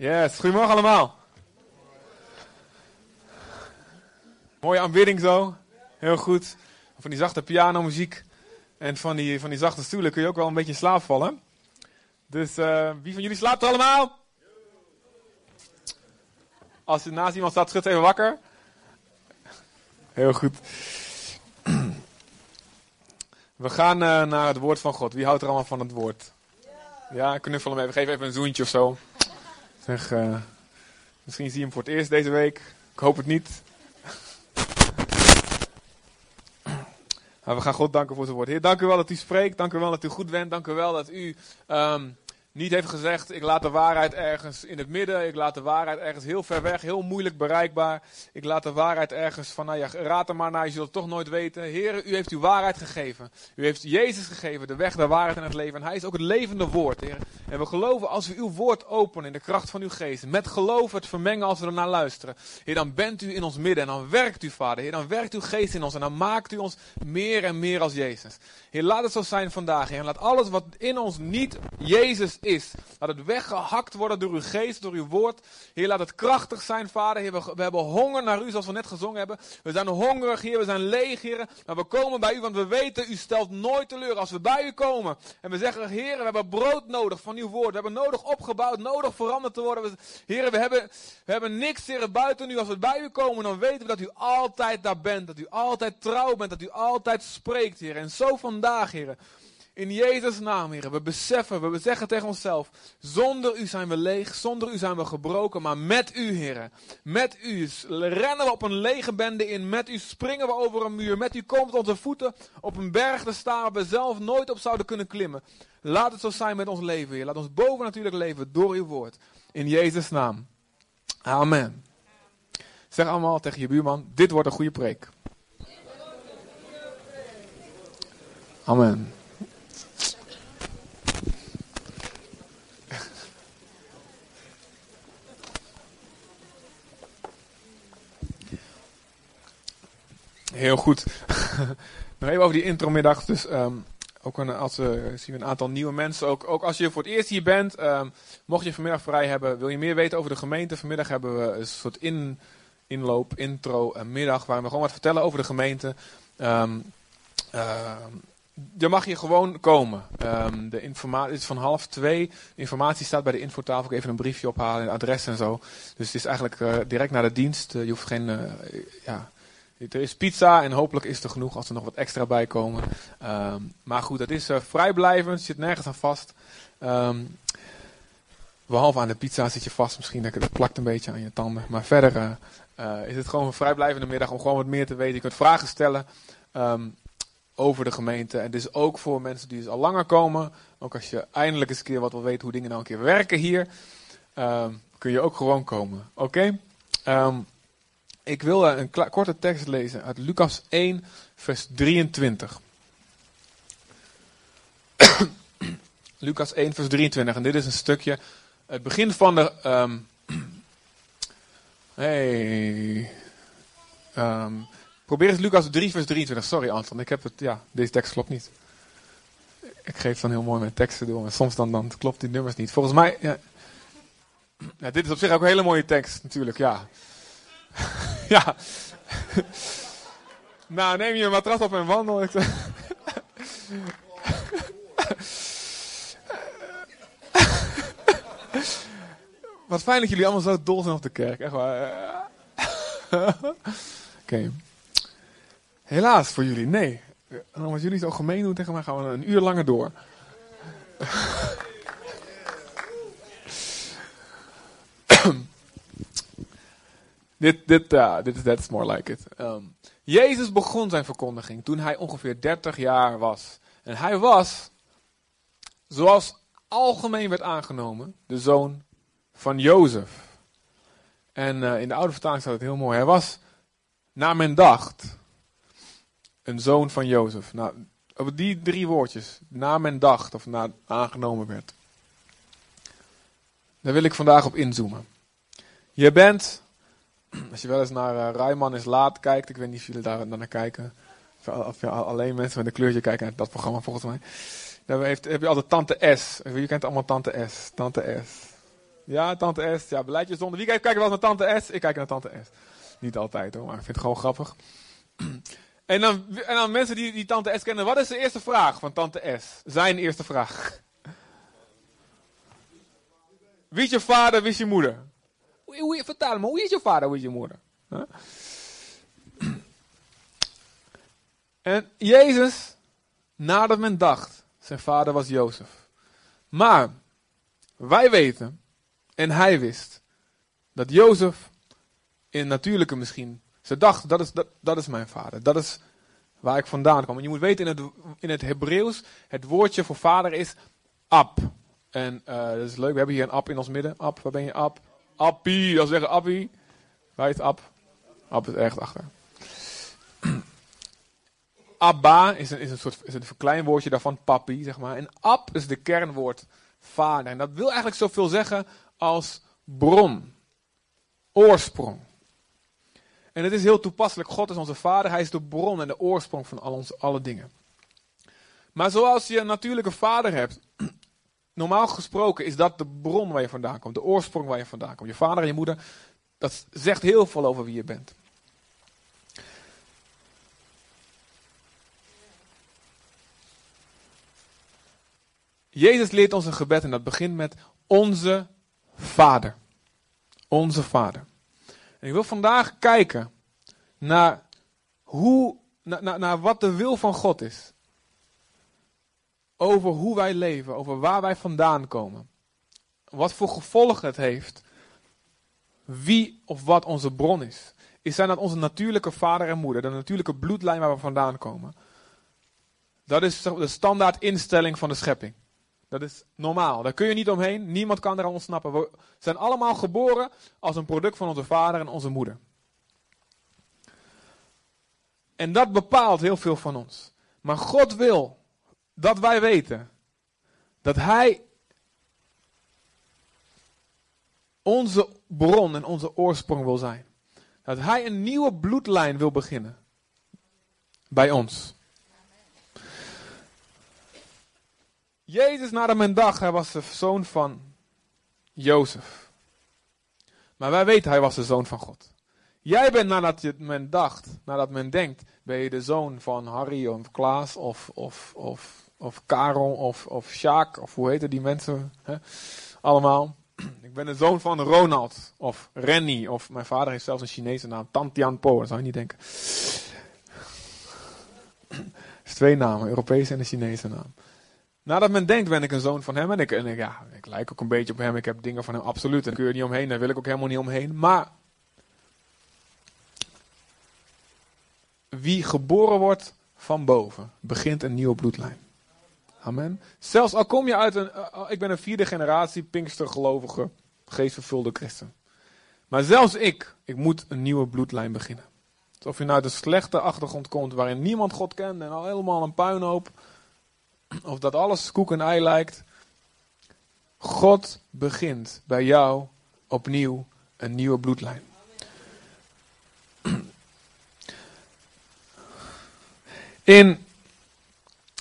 Yes, goedemorgen allemaal. Mooie aanbidding zo. Heel goed. Van die zachte pianomuziek en van die, van die zachte stoelen kun je ook wel een beetje in slaap vallen. Dus uh, wie van jullie slaapt allemaal? Als je naast iemand staat, schud even wakker. Heel goed. We gaan uh, naar het woord van God. Wie houdt er allemaal van het woord? Ja, knuffel hem even. Geef even een zoentje of zo. Zeg, uh, misschien zie je hem voor het eerst deze week. Ik hoop het niet. Maar we gaan God danken voor zijn woord. Heer, dank u wel dat u spreekt. Dank u wel dat u goed bent. Dank u wel dat u um, niet heeft gezegd, ik laat de waarheid ergens in het midden. Ik laat de waarheid ergens heel ver weg, heel moeilijk bereikbaar. Ik laat de waarheid ergens van, nou ja, raad er maar naar, je zult het toch nooit weten. Heer, u heeft uw waarheid gegeven. U heeft Jezus gegeven, de weg, de waarheid en het leven. En hij is ook het levende woord, Heer. En we geloven als we uw woord openen in de kracht van uw geest. Met geloof het vermengen als we ernaar luisteren. Heer, dan bent u in ons midden en dan werkt u, Vader. Heer, dan werkt uw geest in ons en dan maakt u ons meer en meer als Jezus. Heer, laat het zo zijn vandaag, Heer. En laat alles wat in ons niet Jezus is. Laat het weggehakt worden door uw geest, door uw woord. Heer, laat het krachtig zijn, Vader. We, we, hebben honger naar u, zoals we net gezongen hebben. We zijn hongerig, Heer. We zijn leeg, Heer. Maar we komen bij u, want we weten, u stelt nooit teleur. Als we bij u komen en we zeggen, Heer, we hebben brood nodig van uw woord. We hebben nodig opgebouwd, nodig veranderd te worden. Heer, we hebben, we hebben niks, Heer, buiten u. Als we bij u komen, dan weten we dat u altijd daar bent. Dat u altijd trouw bent, dat u altijd spreekt, Heer. En zo vandaag, Heer. In Jezus' naam, Heer. We beseffen, we zeggen tegen onszelf: zonder u zijn we leeg, zonder u zijn we gebroken, maar met u, Heer. Met u rennen we op een lege bende in, met u springen we over een muur, met u komt onze voeten op een berg te staan waar we zelf nooit op zouden kunnen klimmen. Laat het zo zijn met ons leven, Heer. Laat ons boven natuurlijk leven door uw woord. In Jezus' naam. Amen. Zeg allemaal tegen je buurman: dit wordt een goede preek. Amen. Heel goed. Nog even over die intromiddag. Dus um, ook een, als, uh, zien we een aantal nieuwe mensen. Ook, ook als je voor het eerst hier bent, um, mocht je vanmiddag vrij hebben, wil je meer weten over de gemeente. Vanmiddag hebben we een soort in, inloop, intro, een middag waar we gewoon wat vertellen over de gemeente. Um, je mag hier gewoon komen. Um, de informatie is van half twee. De informatie staat bij de infotafel. Ik even een briefje ophalen, het adres en zo. Dus het is eigenlijk uh, direct naar de dienst. Uh, je hoeft geen, uh, ja, er is pizza en hopelijk is er genoeg als er nog wat extra bij komen. Um, maar goed, het is uh, vrijblijvend, zit nergens aan vast. Um, behalve aan de pizza zit je vast, misschien dat het plakt een beetje aan je tanden. Maar verder uh, uh, is het gewoon een vrijblijvende middag om gewoon wat meer te weten. Je kunt vragen stellen um, over de gemeente. En dus ook voor mensen die dus al langer komen. Ook als je eindelijk eens een keer wat wil weten hoe dingen nou een keer werken hier. kun je ook gewoon komen. Oké? Ik wil een korte tekst lezen uit Lucas 1, vers 23. Lucas 1, vers 23. En dit is een stukje, het begin van de. Um, hey. Um, probeer eens Lucas 3, vers 23. Sorry, Anton, ik heb het. Ja, deze tekst klopt niet. Ik geef dan heel mooi mijn teksten door, maar soms dan, dan klopt die nummers niet. Volgens mij. Ja, ja, dit is op zich ook een hele mooie tekst, natuurlijk, ja. ja. nou, neem je een matras op en wandel. Wat fijn dat jullie allemaal zo dol zijn op de kerk. Echt waar. Oké. Helaas voor jullie, nee. En als jullie zo gemeen doen tegen mij, gaan we een uur langer door. Dit, dit, uh, dit is that's more like it. Um, Jezus begon zijn verkondiging toen hij ongeveer 30 jaar was. En hij was, zoals algemeen werd aangenomen, de zoon van Jozef. En uh, in de oude vertaling staat het heel mooi. Hij was, naar men dacht, een zoon van Jozef. Nou, over die drie woordjes, naar men dacht of naar aangenomen werd. Daar wil ik vandaag op inzoomen. Je bent als je wel eens naar uh, Rijman is Laat kijkt, ik weet niet of jullie daar naar kijken. Of, ja, alleen mensen met een kleurtje kijken naar dat programma volgens mij. Dan heeft, heb je altijd Tante S. Je kent allemaal Tante S. Tante S. Ja, tante S. Ja, beleid je zonde. Wie kijkt, kijkt wel naar tante S? Ik kijk naar tante S. Niet altijd hoor, maar ik vind het gewoon grappig. En dan, en dan mensen die, die tante S kennen. Wat is de eerste vraag van tante S? Zijn eerste vraag. Wie is je vader, wie is je moeder? Vertel me, hoe is je vader, hoe is je moeder? En Jezus, nadat men dacht, zijn vader was Jozef. Maar wij weten, en hij wist, dat Jozef in natuurlijke misschien, ze dacht, dat is, dat, dat is mijn vader, dat is waar ik vandaan kom. En je moet weten, in het, in het Hebreeuws, het woordje voor vader is ab. En uh, dat is leuk, we hebben hier een ab in ons midden. Ab, waar ben je ab? Appie, dat zeggen appie. Waar is ab? Ab is ergens achter. Abba is een, is een soort is een verkleinwoordje daarvan, papi, zeg maar. En ab is de kernwoord vader. En dat wil eigenlijk zoveel zeggen als bron, oorsprong. En het is heel toepasselijk. God is onze vader, hij is de bron en de oorsprong van al onze, alle dingen. Maar zoals je een natuurlijke vader hebt, normaal gesproken is dat de bron waar je vandaan komt, de oorsprong waar je vandaan komt. Je vader en je moeder, dat zegt heel veel over wie je bent. Jezus leert ons een gebed en dat begint met onze Vader. Onze Vader. Ik wil vandaag kijken naar, hoe, naar, naar wat de wil van God is. Over hoe wij leven, over waar wij vandaan komen. Wat voor gevolgen het heeft. Wie of wat onze bron is. Is zijn dat onze natuurlijke vader en moeder, de natuurlijke bloedlijn waar we vandaan komen. Dat is de standaard instelling van de schepping. Dat is normaal. Daar kun je niet omheen. Niemand kan eraan ontsnappen. We zijn allemaal geboren als een product van onze vader en onze moeder. En dat bepaalt heel veel van ons. Maar God wil dat wij weten dat Hij onze bron en onze oorsprong wil zijn. Dat Hij een nieuwe bloedlijn wil beginnen bij ons. Jezus nadat men dacht, hij was de zoon van Jozef. Maar wij weten, hij was de zoon van God. Jij bent nadat je, men dacht, nadat men denkt, ben je de zoon van Harry of Klaas of, of, of, of Karel of, of Sjaak of hoe heten die mensen hè? allemaal. Ik ben de zoon van Ronald of Renny of mijn vader heeft zelfs een Chinese naam, Tantian Po, dat zou je niet denken. is twee namen, Europese en een Chinese naam. Nadat men denkt, ben ik een zoon van hem. En ik, en ik, ja, ik lijk ook een beetje op hem. Ik heb dingen van hem, absoluut. En kun je niet omheen. Daar wil ik ook helemaal niet omheen. Maar wie geboren wordt van boven, begint een nieuwe bloedlijn. Amen. Zelfs al kom je uit een, uh, ik ben een vierde generatie Pinkstergelovige, geestvervulde christen. Maar zelfs ik, ik moet een nieuwe bloedlijn beginnen. of je nou uit een slechte achtergrond komt waarin niemand God kent en al helemaal een puinhoop of dat alles koek en ei lijkt. God begint bij jou opnieuw een nieuwe bloedlijn. In,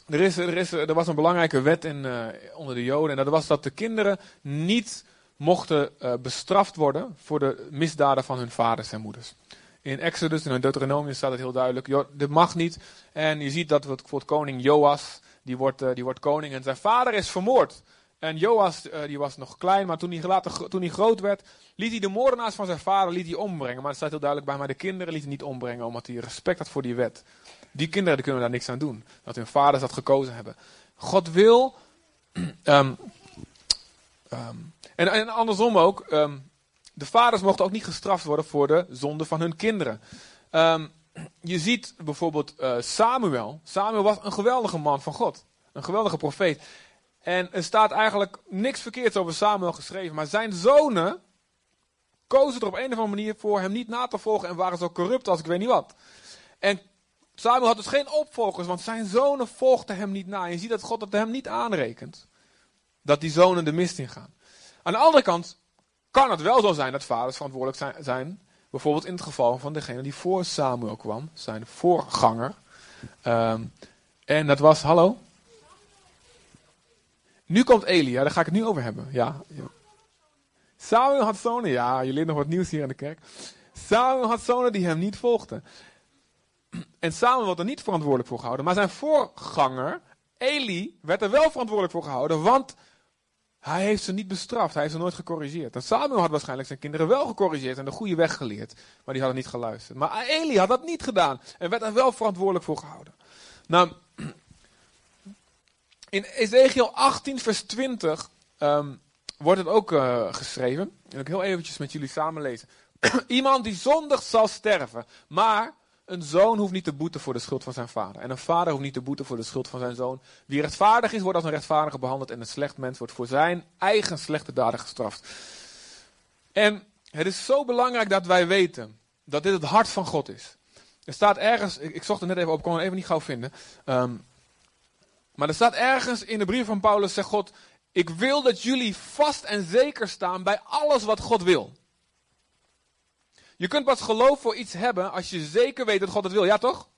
er, is, er, is, er was een belangrijke wet in, uh, onder de Joden. En dat was dat de kinderen niet mochten uh, bestraft worden voor de misdaden van hun vaders en moeders. In Exodus en in Deuteronomium staat het heel duidelijk. Dit mag niet. En je ziet dat bijvoorbeeld koning Joas, die wordt, uh, die wordt koning en zijn vader is vermoord. En Joas die was nog klein, maar toen hij, later, toen hij groot werd, liet hij de moordenaars van zijn vader liet hij ombrengen. Maar het staat heel duidelijk bij, maar de kinderen liet hij niet ombrengen, omdat hij respect had voor die wet. Die kinderen kunnen daar niks aan doen, dat hun vaders dat gekozen hebben. God wil, um, um, en, en, andersom ook, um, de vaders mochten ook niet gestraft worden voor de zonde van hun kinderen. Je ziet bijvoorbeeld uh, Samuel. Samuel was een geweldige man van God. Een geweldige profeet. En er staat eigenlijk niks verkeerds over Samuel geschreven. Maar zijn zonen kozen er op een of andere manier voor hem niet na te volgen. En waren zo corrupt als ik weet niet wat. En Samuel had dus geen opvolgers. Want zijn zonen volgden hem niet na. En je ziet dat God het hem niet aanrekent. Dat die zonen de mist ingaan. Aan de andere kant kan het wel zo zijn dat vaders verantwoordelijk zijn, Bijvoorbeeld in het geval van degene die voor Samuel kwam, zijn voorganger. Um, en dat was, hallo? Nu komt Elia, daar ga ik het nu over hebben. Ja. Samuel had zonen, ja, leert nog wat nieuws hier in de kerk. Samuel had zonen die hem niet volgden. En Samuel wordt er niet verantwoordelijk voor gehouden, maar zijn voorganger, Eli, werd er wel verantwoordelijk voor gehouden, want hij heeft ze niet bestraft, hij heeft ze nooit gecorrigeerd. En Samuel had waarschijnlijk zijn kinderen wel gecorrigeerd en de goede weg geleerd, maar die hadden niet geluisterd. Maar Eli had dat niet gedaan en werd er wel verantwoordelijk voor gehouden. Nou, in Ezekiel 18, vers 20 ehm, wordt het ook uh, geschreven. En ik heel eventjes met jullie samenlezen. Iemand die zondig zal sterven, maar een zoon hoeft niet te boeten voor de schuld van zijn vader. En een vader hoeft niet te boeten voor de schuld van zijn zoon. Wie rechtvaardig is, wordt als een rechtvaardige behandeld. En een slecht mens wordt voor zijn eigen slechte daden gestraft. En het is zo belangrijk dat wij weten dat dit het hart van God is. Er staat ergens, ik, zocht het net even op, kon het even niet gauw vinden. Ehm, maar er staat ergens in de brief van Paulus, zegt God, ik wil dat jullie vast en zeker staan bij alles wat God wil. Je kunt pas geloof voor iets hebben als je zeker weet dat God het wil, ja toch?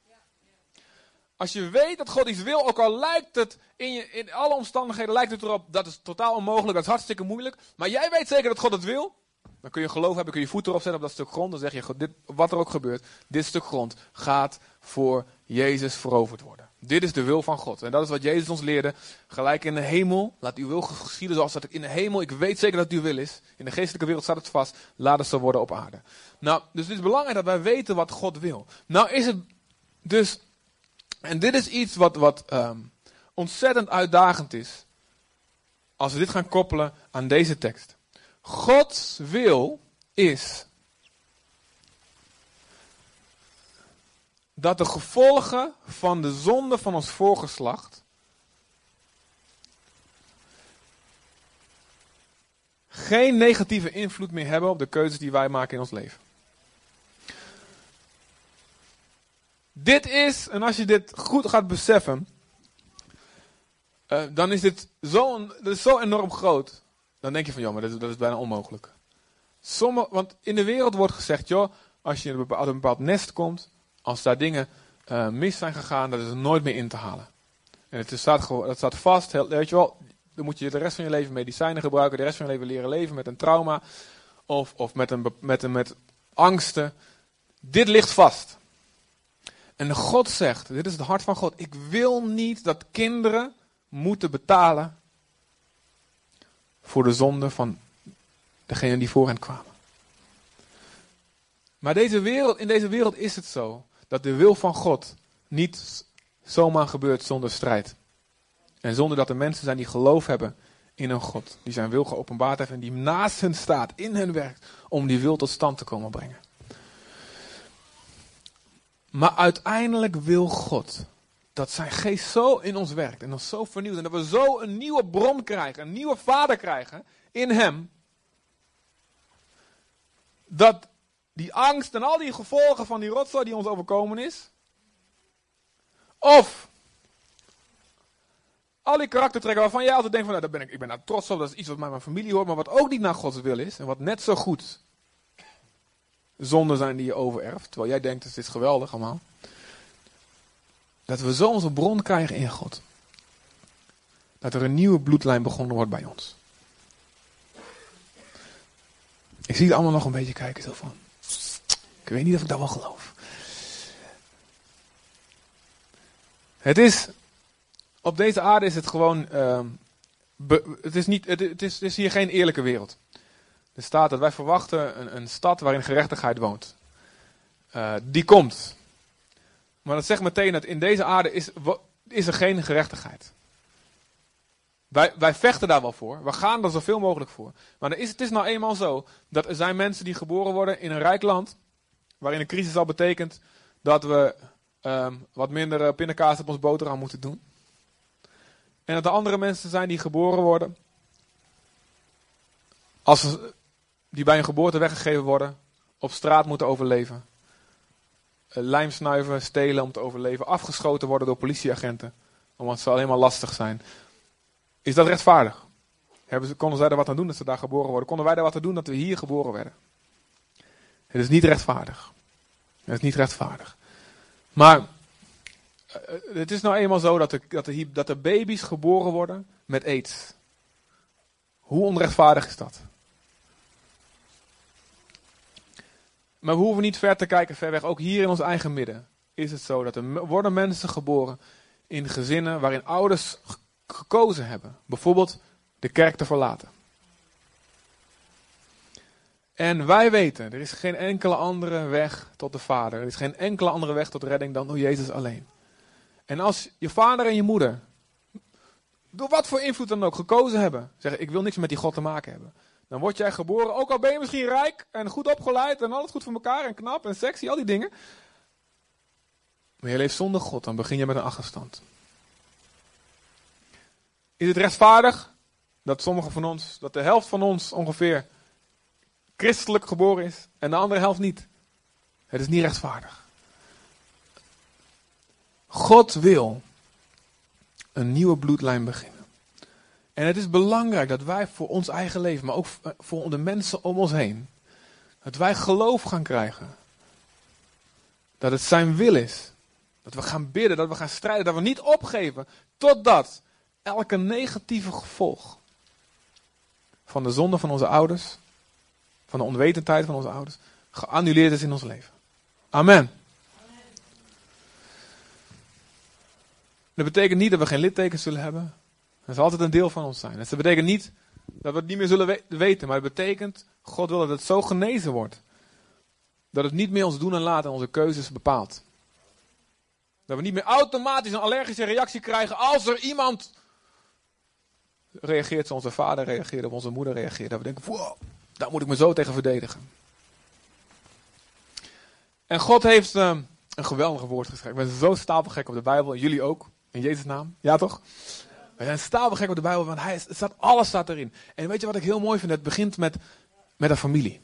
Als je weet dat God iets wil, ook al lijkt het in, je, in alle omstandigheden lijkt het erop, dat is totaal onmogelijk, dat is hartstikke moeilijk. Maar jij weet zeker dat God het wil, dan kun je geloof hebben, kun je voet erop zetten op dat stuk grond. Dan zeg je, dit, wat er ook gebeurt, dit stuk grond gaat voor Jezus veroverd worden. Dit is de wil van God. En dat is wat Jezus ons leerde. Gelijk in de hemel, laat uw wil geschieden zoals dat in de hemel. Ik weet zeker dat het uw wil is. In de geestelijke wereld staat het vast. Laat het zo worden op aarde. Nou, dus het is belangrijk dat wij weten wat God wil. Nou is het dus, en dit is iets wat, wat um, ontzettend uitdagend is. Als we dit gaan koppelen aan deze tekst. Gods wil is dat de gevolgen van de zonde van ons voorgeslacht geen negatieve invloed meer hebben op de keuzes die wij maken in ons leven. Dit is, en als je dit goed gaat beseffen, uh, dan is dit zo, dit is zo enorm groot. Dan denk je van, joh, maar dat, dat is bijna onmogelijk. Want in de wereld wordt gezegd, joh, als je bepaald, een bepaald nest komt, als daar dingen uh, mis zijn gegaan, dat is er nooit meer in te halen. En het staat, het staat vast, weet je wel, dan moet je de rest van je leven medicijnen gebruiken, de rest van je leven leren leven met een trauma of, of met, een, met, een, met angsten. Dit ligt vast. En God zegt, dit is het hart van God, ik wil niet dat kinderen moeten betalen voor de zonde van degene die voor hen kwamen. Maar deze wereld, in deze wereld is het zo dat de wil van God niet zomaar gebeurt zonder strijd. En zonder dat er mensen zijn die geloof hebben in een God. Die zijn wil geopenbaard heeft en die naast hen staat, in hen werkt, om die wil tot stand te komen brengen. Maar uiteindelijk wil God dat zijn geest zo in ons werkt en ons zo vernieuwt. En dat we zo een nieuwe bron krijgen, een nieuwe vader krijgen in hem. Dat die angst en al die gevolgen van die rotzooi die ons overkomen is. Of al die karaktertrekken waarvan jij altijd denkt van, nou, daar ben ik, ik ben daar trots op, dat is iets wat bij mijn familie hoort, maar wat ook niet naar Gods wil is en wat net zo goed zonden zijn die je overerft, terwijl jij denkt, het is geweldig allemaal. Dat we zo onze bron krijgen in God. Dat er een nieuwe bloedlijn begonnen wordt bij ons. Ik zie het allemaal nog een beetje kijken zo van. Ik weet niet of ik dat wel geloof. Het is, op deze aarde is het gewoon, uh, het, is niet, het, is, is hier geen eerlijke wereld. Er staat dat wij verwachten een, een stad waarin gerechtigheid woont. Uh, die komt. Maar dat zegt meteen dat in deze aarde is, is er geen gerechtigheid. Wij, wij vechten daar wel voor. We gaan er zoveel mogelijk voor. Maar is, het is nou eenmaal zo dat er zijn mensen die geboren worden in een rijk land. Waarin een crisis al betekent dat we um, wat minder uh, pindakaas op ons boterham moeten doen. En dat er andere mensen zijn die geboren worden. Als die bij hun geboorte weggegeven worden. Op straat moeten overleven. Uh, lijm snuiven, stelen om te overleven. Afgeschoten worden door politieagenten. Omdat ze alleen maar lastig zijn. Is dat rechtvaardig? Hebben ze, konden zij er wat aan doen dat ze daar geboren worden? Konden wij er wat aan doen dat we hier geboren werden? Het is niet rechtvaardig. Het is niet rechtvaardig. Maar eh, het is nou eenmaal zo dat er, dat, dat baby's geboren worden met aids. Hoe onrechtvaardig is dat? Maar we hoeven niet ver te kijken, ver weg. Ook hier in ons eigen midden is het zo dat er worden mensen geboren in gezinnen waarin ouders gekozen hebben. Bijvoorbeeld de kerk te verlaten. En wij weten, er is geen enkele andere weg tot de Vader. Er is geen enkele andere weg tot redding dan door Jezus alleen. En als je vader en je moeder, door wat voor invloed dan ook, gekozen hebben, zeggen ik wil niks met die God te maken hebben. Dan word jij geboren, ook al ben je misschien rijk en goed opgeleid en alles goed voor elkaar en knap en sexy, al die dingen. Maar je leeft zonder God, dan begin je met een achterstand. Is het rechtvaardig dat sommigen van ons, dat de helft van ons ongeveer christelijk geboren is en de andere helft niet? Het is niet rechtvaardig. God wil een nieuwe bloedlijn beginnen. En het is belangrijk dat wij voor ons eigen leven, maar ook voor de mensen om ons heen, dat wij geloof gaan krijgen. Dat het zijn wil is. Dat we gaan bidden, dat we gaan strijden, dat we niet opgeven totdat elke negatieve gevolg van de zonde van onze ouders, van de onwetendheid van onze ouders, geannuleerd is in ons leven. Amen. Dat betekent niet dat we geen littekens zullen hebben. Dat zal altijd een deel van ons zijn. Dat betekent niet dat we het niet meer zullen weten, maar het betekent, God wil dat het zo genezen wordt. Dat het niet meer ons doen en laten en onze keuzes bepaalt. Dat we niet meer automatisch een allergische reactie krijgen als er iemand reageert zoals onze vader reageerde of onze moeder reageert. Dat we denken, wow, daar moet ik me zo tegen verdedigen. En God heeft uh, een geweldige woord geschreven. Ik ben zo stapelgek op de Bijbel. Jullie ook. In Jezus' naam. Ja toch? We zijn stapelgek op de Bijbel, want hij, staat, alles staat erin. En weet je wat ik heel mooi vind? Het begint met, met een familie.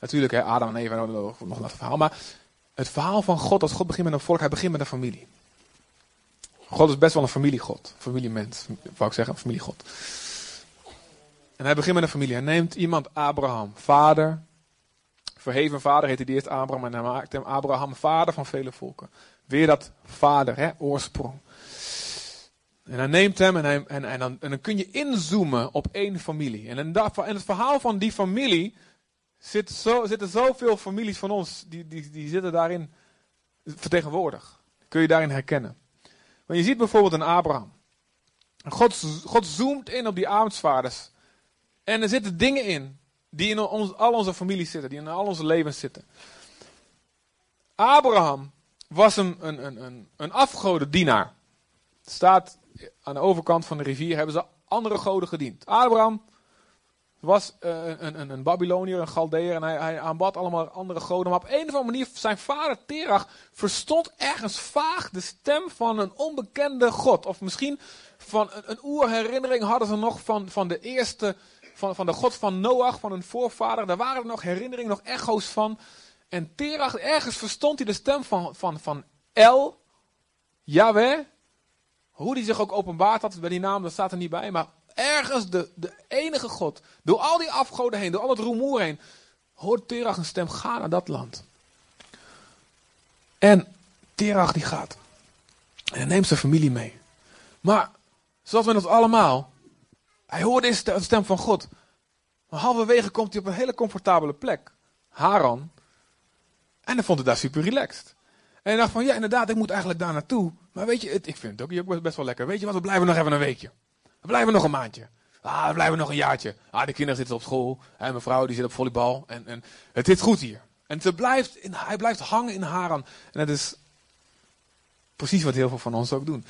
Natuurlijk, hè, Adam en Eva, nog, nog een verhaal. Maar het verhaal van God, als God begint met een volk, hij begint met een familie. God is best wel een familiegod. Familiemens, wou ik zeggen, een familiegod. En hij begint met een familie. Hij neemt iemand, Abraham, vader. Verheven vader heette die eerst Abraham. En hij maakt hem Abraham, vader van vele volken. Weer dat vader, hè, oorsprong. En hij neemt hem en, hij, en, en, dan, kun je inzoomen op één familie. En in, dat, het verhaal van die familie zit zo, zitten zoveel families van ons, die, die, die zitten daarin vertegenwoordigd. Kun je daarin herkennen. Want je ziet bijvoorbeeld een Abraham. God, God zoomt in op die avondsvaders. En er zitten dingen in die in al onze families zitten, die in al onze levens zitten. Abraham was een, een, een, een, een staat aan de overkant van de rivier, hebben ze andere goden gediend. Abraham was uh, een, een, een Babyloniër, een Galdeer, en hij, hij aanbad allemaal andere goden. Maar op een of andere manier, zijn vader Terach verstond ergens vaag de stem van een onbekende god. Of misschien van een, een oerherinnering hadden ze nog van, van de eerste, van, van de god van Noach, van hun voorvader. Daar waren er nog herinneringen, nog echo's van. En Terach, ergens verstond hij de stem van, van, van El, Yahweh. Hoe die zich ook openbaard had bij die naam, dat staat er niet bij. Maar ergens de, de enige God, door al die afgoden heen, door al het rumoer heen, hoort Terach een stem, ga naar dat land. En Terach die gaat. En neemt zijn familie mee. Maar, zoals we dat allemaal, hij hoort eens de stem van God. Maar halverwege komt hij op een hele comfortabele plek. Haran. En hij vond het daar super relaxed. En hij dacht van, ja inderdaad, ik moet eigenlijk daar naartoe. Maar weet je, ik vind het ook best wel lekker. Weet je wat, we blijven nog even een weekje. We blijven nog een maandje. Ah, we blijven nog een jaartje. Ah, de kinderen zitten op school. En mijn vrouw die zit op volleybal. En, en het zit goed hier. En blijft hij blijft hangen in Haran. En dat is precies wat heel veel van ons ook doen.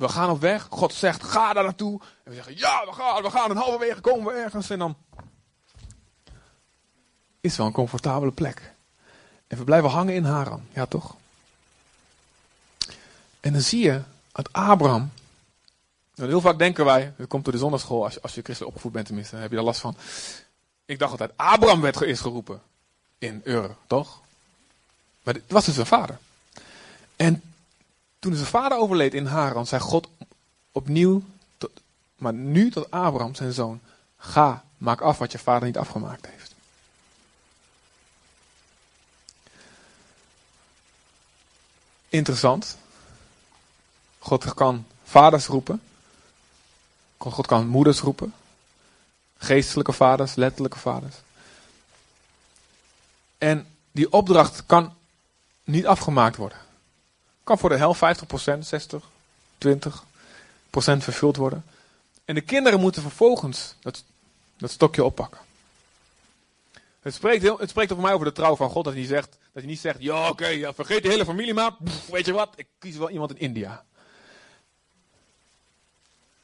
We gaan op weg. God zegt, ga daar naartoe. En we zeggen, ja, we gaan. We gaan. En halverwege komen we ergens. En dan is wel een comfortabele plek. En we blijven hangen in Haran. Ja, toch? En dan zie je dat Abraham. Heel vaak denken wij, dat komt door de zondagschool, als je, als je christelijk opgevoed bent tenminste, heb je daar last van. Ik dacht altijd, Abraham werd eerst geroepen in Ur, toch? Maar het was dus zijn vader. En toen zijn vader overleed in Haran, zei God opnieuw, tot, maar nu tot Abraham, zijn zoon, ga, maak af wat je vader niet afgemaakt heeft. Interessant. God kan vaders roepen. God kan moeders roepen. Geestelijke vaders, letterlijke vaders. En die opdracht kan niet afgemaakt worden. Kan voor de helft 50%, 60, 20% vervuld worden. En de kinderen moeten vervolgens dat, dat stokje oppakken. Het spreekt, heel, het spreekt voor mij over de trouw van God dat hij, zegt, dat hij niet zegt: Ja, oké, ja, vergeet de hele familie maar. weet je wat, ik kies wel iemand in India.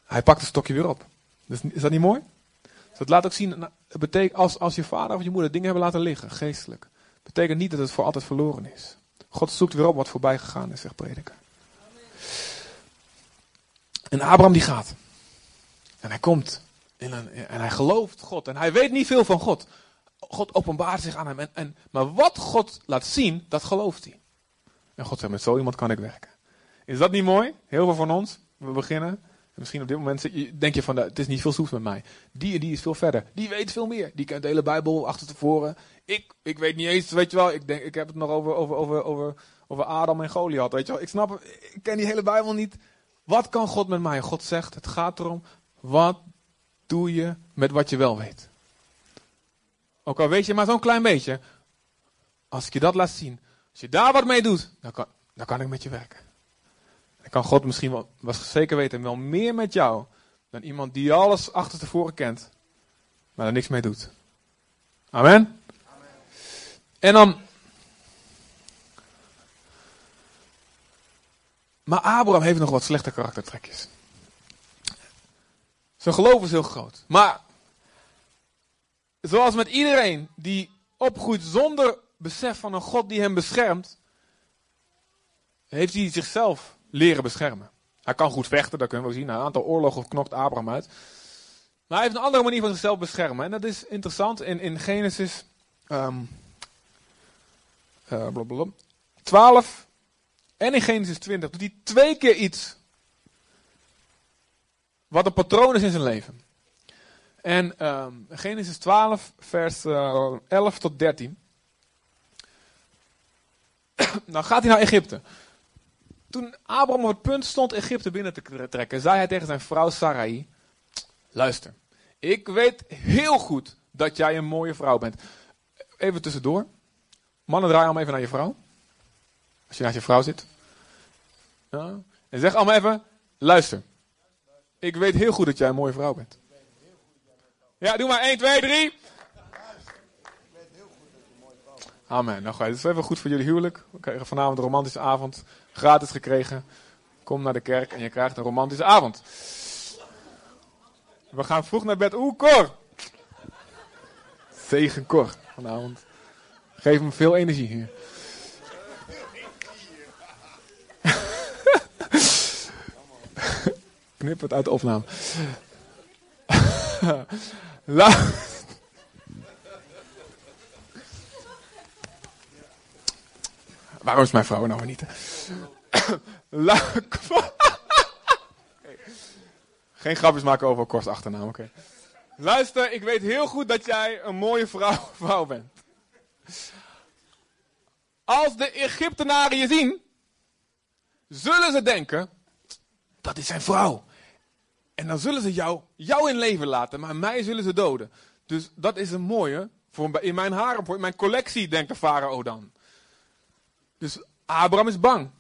Hij pakt het stokje weer op. Dus, is dat niet mooi? Dus dat laat ook zien, nou, het betekent als, als je vader of je moeder dingen hebben laten liggen, geestelijk, betekent niet dat het voor altijd verloren is. God zoekt weer op wat voorbij gegaan is, zegt prediker. En Abraham die gaat. En hij komt. En, en hij gelooft God. En hij weet niet veel van God. God openbaart zich aan hem. En, en, maar wat God laat zien, dat gelooft hij. En God zegt, met zo iemand kan ik werken. Is dat niet mooi? Heel veel van ons. We beginnen. Misschien op dit moment denk je van, het is niet veel zoet met mij. Die die is veel verder. Die weet veel meer. Die kent de hele Bijbel achter tevoren. Ik, ik weet niet eens, weet je wel. Ik, denk, ik heb het nog over, over, over, over, over Adam en Goliath. Weet je wel. Ik snap, ik ken die hele Bijbel niet. Wat kan God met mij? God zegt, het gaat erom, wat doe je met wat je wel weet? Ook al weet je maar zo'n klein beetje. Als ik je dat laat zien. Als je daar wat mee doet. Dan kan, dan kan ik met je werken. Dan kan God misschien wel, was zeker weten, wel meer met jou. Dan iemand die alles achter tevoren kent. Maar er niks mee doet. Amen. Amen. En dan. Maar Abraham heeft nog wat slechte karaktertrekjes. Zijn geloof is heel groot. Maar zoals met iedereen die opgroeit zonder besef van een God die hem beschermt, heeft hij zichzelf leren beschermen. Hij kan goed vechten, dat kunnen we zien. een aantal oorlogen knokt Abraham uit. Maar hij heeft een andere manier van zichzelf beschermen. En dat is interessant. In, in Genesis um, uh, 12 en in Genesis 20 doet hij twee keer iets wat een patroon is in zijn leven. En um, Genesis 12, vers uh, eh, 11 tot 13. Dan gaat hij naar Egypte. Toen Abraham op het punt stond Egypte binnen te trekken, zei hij tegen zijn vrouw Sarai: Luister, ik weet heel goed dat jij een mooie vrouw bent. Even tussendoor. Mannen, draai allemaal even naar je vrouw. Als je naast je vrouw zit. Ja. En zeg allemaal even: Luister, ik weet heel goed dat jij een mooie vrouw bent. Ja, doe maar 1, 2, 3. Amen. Nou, het is even goed voor jullie huwelijk. We krijgen vanavond een romantische avond. Gratis gekregen. Kom naar de kerk en je krijgt een romantische avond. We gaan vroeg naar bed. Oeh, Cor! Zegen Cor vanavond. Geef hem veel energie hier. Knip het uit de opname. La Waarom is mijn vrouw nou niet? Geen grapjes maken over Kors achternaam, oké. Luister, ik weet heel goed dat jij een mooie vrouw, vrouw bent. Als de Egyptenaren je zien, zullen ze denken, dat is zijn vrouw. En dan zullen ze jou, jou in leven laten, maar mij zullen ze doden. Dus dat is een mooie, voor, in mijn haren, in mijn collectie, denkt de farao dan. Dus Abraham is bang.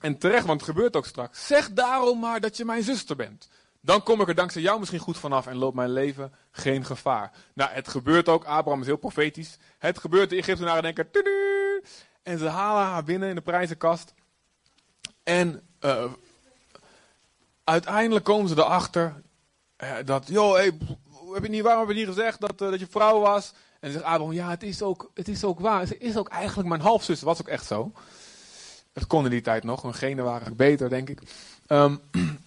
En terecht, want het gebeurt ook straks. Zeg daarom maar dat je mijn zuster bent. Dan kom ik er dankzij jou misschien goed vanaf en loopt mijn leven geen gevaar. Nou, het gebeurt ook. Abraham is heel profetisch. Het gebeurt. De Egyptenaren denken. En ze halen haar binnen in de prijzenkast. En uh, uiteindelijk komen ze erachter uh, dat, joh, hey, niet, waarom heb je niet gezegd dat, uh, dat je vrouw was? En zegt Abraham, ja, het is, ook, het is ook waar. Ze is ook eigenlijk mijn halfzus. was ook echt zo. Het kon in die tijd nog. Hun genen waren beter, denk ik. Um,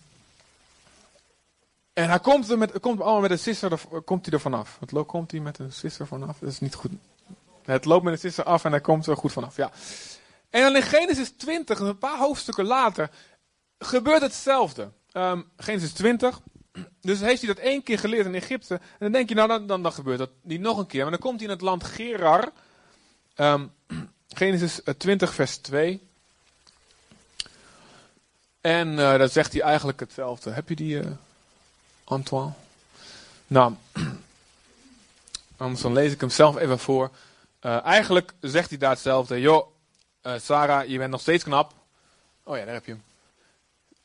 en hij komt, er met, komt allemaal met een sister er, komt hij er vanaf. Het komt hij met een sister vanaf? Dat is niet goed. Het loopt met een sister af en hij komt er goed vanaf. Ja. En dan in Genesis 20, een paar hoofdstukken later, gebeurt hetzelfde. Um, Genesis 20. Dus heeft hij dat één keer geleerd in Egypte. En dan denk je, nou, dan, dan, gebeurt dat niet nog een keer. Maar dan komt hij in het land Gerar. Um, Genesis 20, eh, vers 2. En uh, dan zegt hij eigenlijk hetzelfde. Heb je die, uh, Antoine? Nou, anders dan lees ik hem zelf even voor. Eigenlijk zegt hij daar hetzelfde. Joh, Sarah, je bent nog steeds knap. Oh ja, daar heb je hem.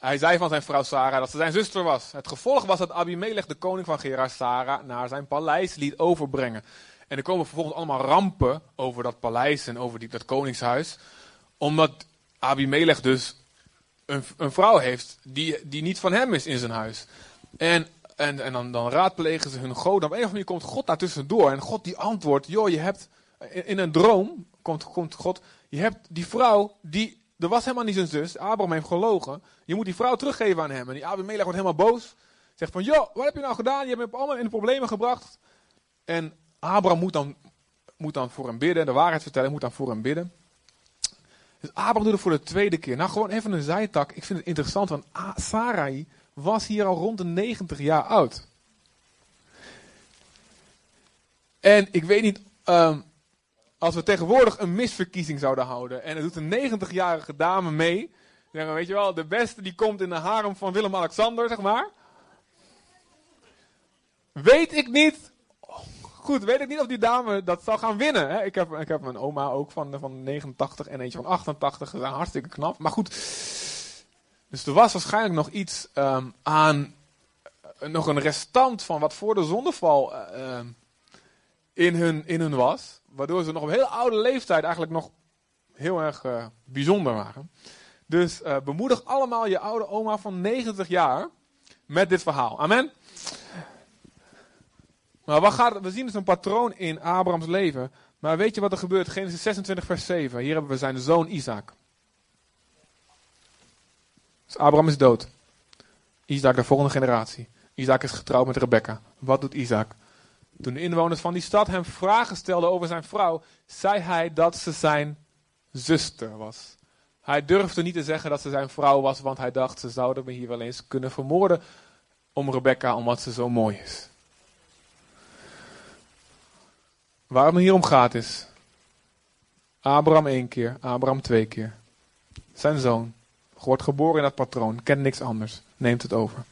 Hij zei van zijn vrouw Sarah dat ze zijn zuster was. Het gevolg was dat Abimelech, de koning van Gerar, Sarah naar zijn paleis liet overbrengen. En er komen vervolgens allemaal rampen over dat paleis en over die, dat koningshuis. Omdat Abimelech dus een, een vrouw heeft die, die niet van hem is in zijn huis. En, en, en dan, dan raadplegen ze hun God. Op een of andere manier komt God daar tussendoor. En God die antwoordt, joh, je hebt in, in een droom, komt, komt God, je hebt die vrouw, die, er was helemaal niet zijn zus. Abraham heeft gelogen. Je moet die vrouw teruggeven aan hem. En die Abimelech wordt helemaal boos. Zegt van, joh, wat heb je nou gedaan? Je hebt me allemaal in de problemen gebracht. En Abraham moet dan, moet dan voor hem bidden. De waarheid vertellen, moet dan voor hem bidden. Dus Abraham doet het voor de tweede keer. Nou, gewoon even een zijtak. Ik vind het interessant, want Sarai was hier al rond de 90 jaar oud. En ik weet niet, um, als we tegenwoordig een misverkiezing zouden houden. en er doet een 90-jarige dame mee. Weet je wel, de beste die komt in de harem van Willem-Alexander, zeg maar. Weet ik niet Goed, weet ik niet of die dame dat zal gaan winnen. Hè? Ik, heb, ik heb mijn oma ook van, van 89 en eentje van 88 gedaan. Hartstikke knap. Maar goed. Dus er was waarschijnlijk nog iets ehm, aan. Uh, nog een restant van wat voor de zondeval uh, in, hun, in hun was. Waardoor ze nog op hele oude leeftijd eigenlijk nog heel erg uh, bijzonder waren. Dus bemoedig allemaal je oude oma van 90 jaar met dit verhaal. Amen. Maar we zien dus een patroon in Abrahams leven. Maar weet je wat er gebeurt? Genesis 26, vers 7. Hier hebben we zijn zoon Isaac. Dus Abraham is dood. Isaac, de volgende generatie. Isaac is getrouwd met Rebecca. Wat doet Isaac? Toen de inwoners van die stad hem vragen stelden over zijn vrouw, zei hij dat ze zijn zuster was. Hij durfde niet te zeggen dat ze zijn vrouw was, want hij dacht ze zouden me hier wel eens kunnen vermoorden om Rebecca, omdat ze zo mooi is. Waar het hier om gaat is. Abraham één keer, Abraham twee keer. Zijn zoon. Wordt geboren in dat patroon, kent niks anders, neemt het over.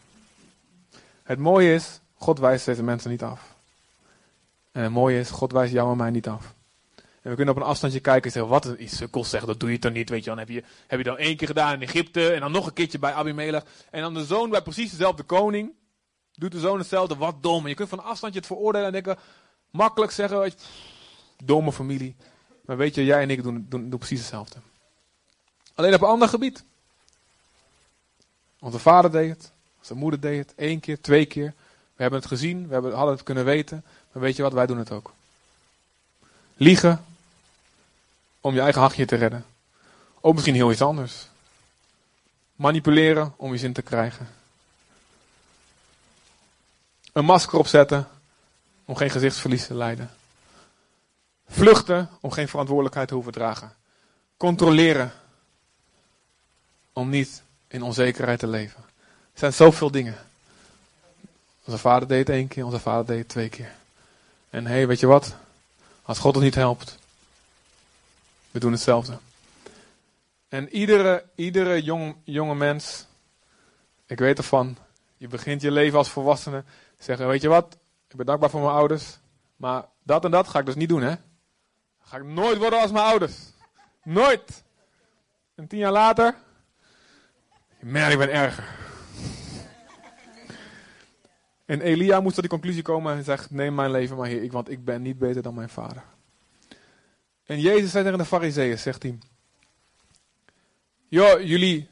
Het mooie is, God wijst deze mensen niet af. En het mooie is, God wijst jou en mij niet af. En we kunnen op een afstandje kijken en zeggen, wat is sukkel zeggen, dat doe je toch niet, weet je dan heb je, heb je dan één keer gedaan in Egypte en dan nog een keertje bij Abimelech. En dan de zoon bij precies dezelfde koning, doet de zoon hetzelfde, wat dom. En je kunt van een afstandje het veroordelen en denken, Makkelijk zeggen, weet domme familie. Maar weet je, jij en ik doen, doen, doen precies hetzelfde. Alleen op een ander gebied. Onze vader deed het. Onze moeder deed het. één keer, twee keer. We hebben het gezien. We hebben, hadden het kunnen weten. Weet je wat, wij doen het ook. Liegen. Om je eigen hachje te redden. Of misschien heel iets anders. Manipuleren om je zin te krijgen. Een masker opzetten om geen gezichtsverlies te lijden. Vluchten om geen verantwoordelijkheid te hoeven dragen. Controleren om niet in onzekerheid te leven. Er zijn zoveel dingen. Onze vader deed het één keer, onze vader deed het twee keer. En hé, hey, weet je wat? Als God ons niet helpt, we doen hetzelfde. En iedere, iedere jong, jonge mens, ik weet ervan, je begint je leven als volwassene, zeggen, weet je wat, ik ben dankbaar voor mijn ouders. Maar dat en dat ga ik dus niet doen, hè? Ga ik nooit worden als mijn ouders. Nooit. En tien jaar later. Man, ik ben erger. En Elia moest tot die conclusie komen en zegt: Neem mijn leven maar heer, want ik ben niet beter dan mijn vader. En Jezus zei tegen de Farizeeën: Zegt hij: Joh, jullie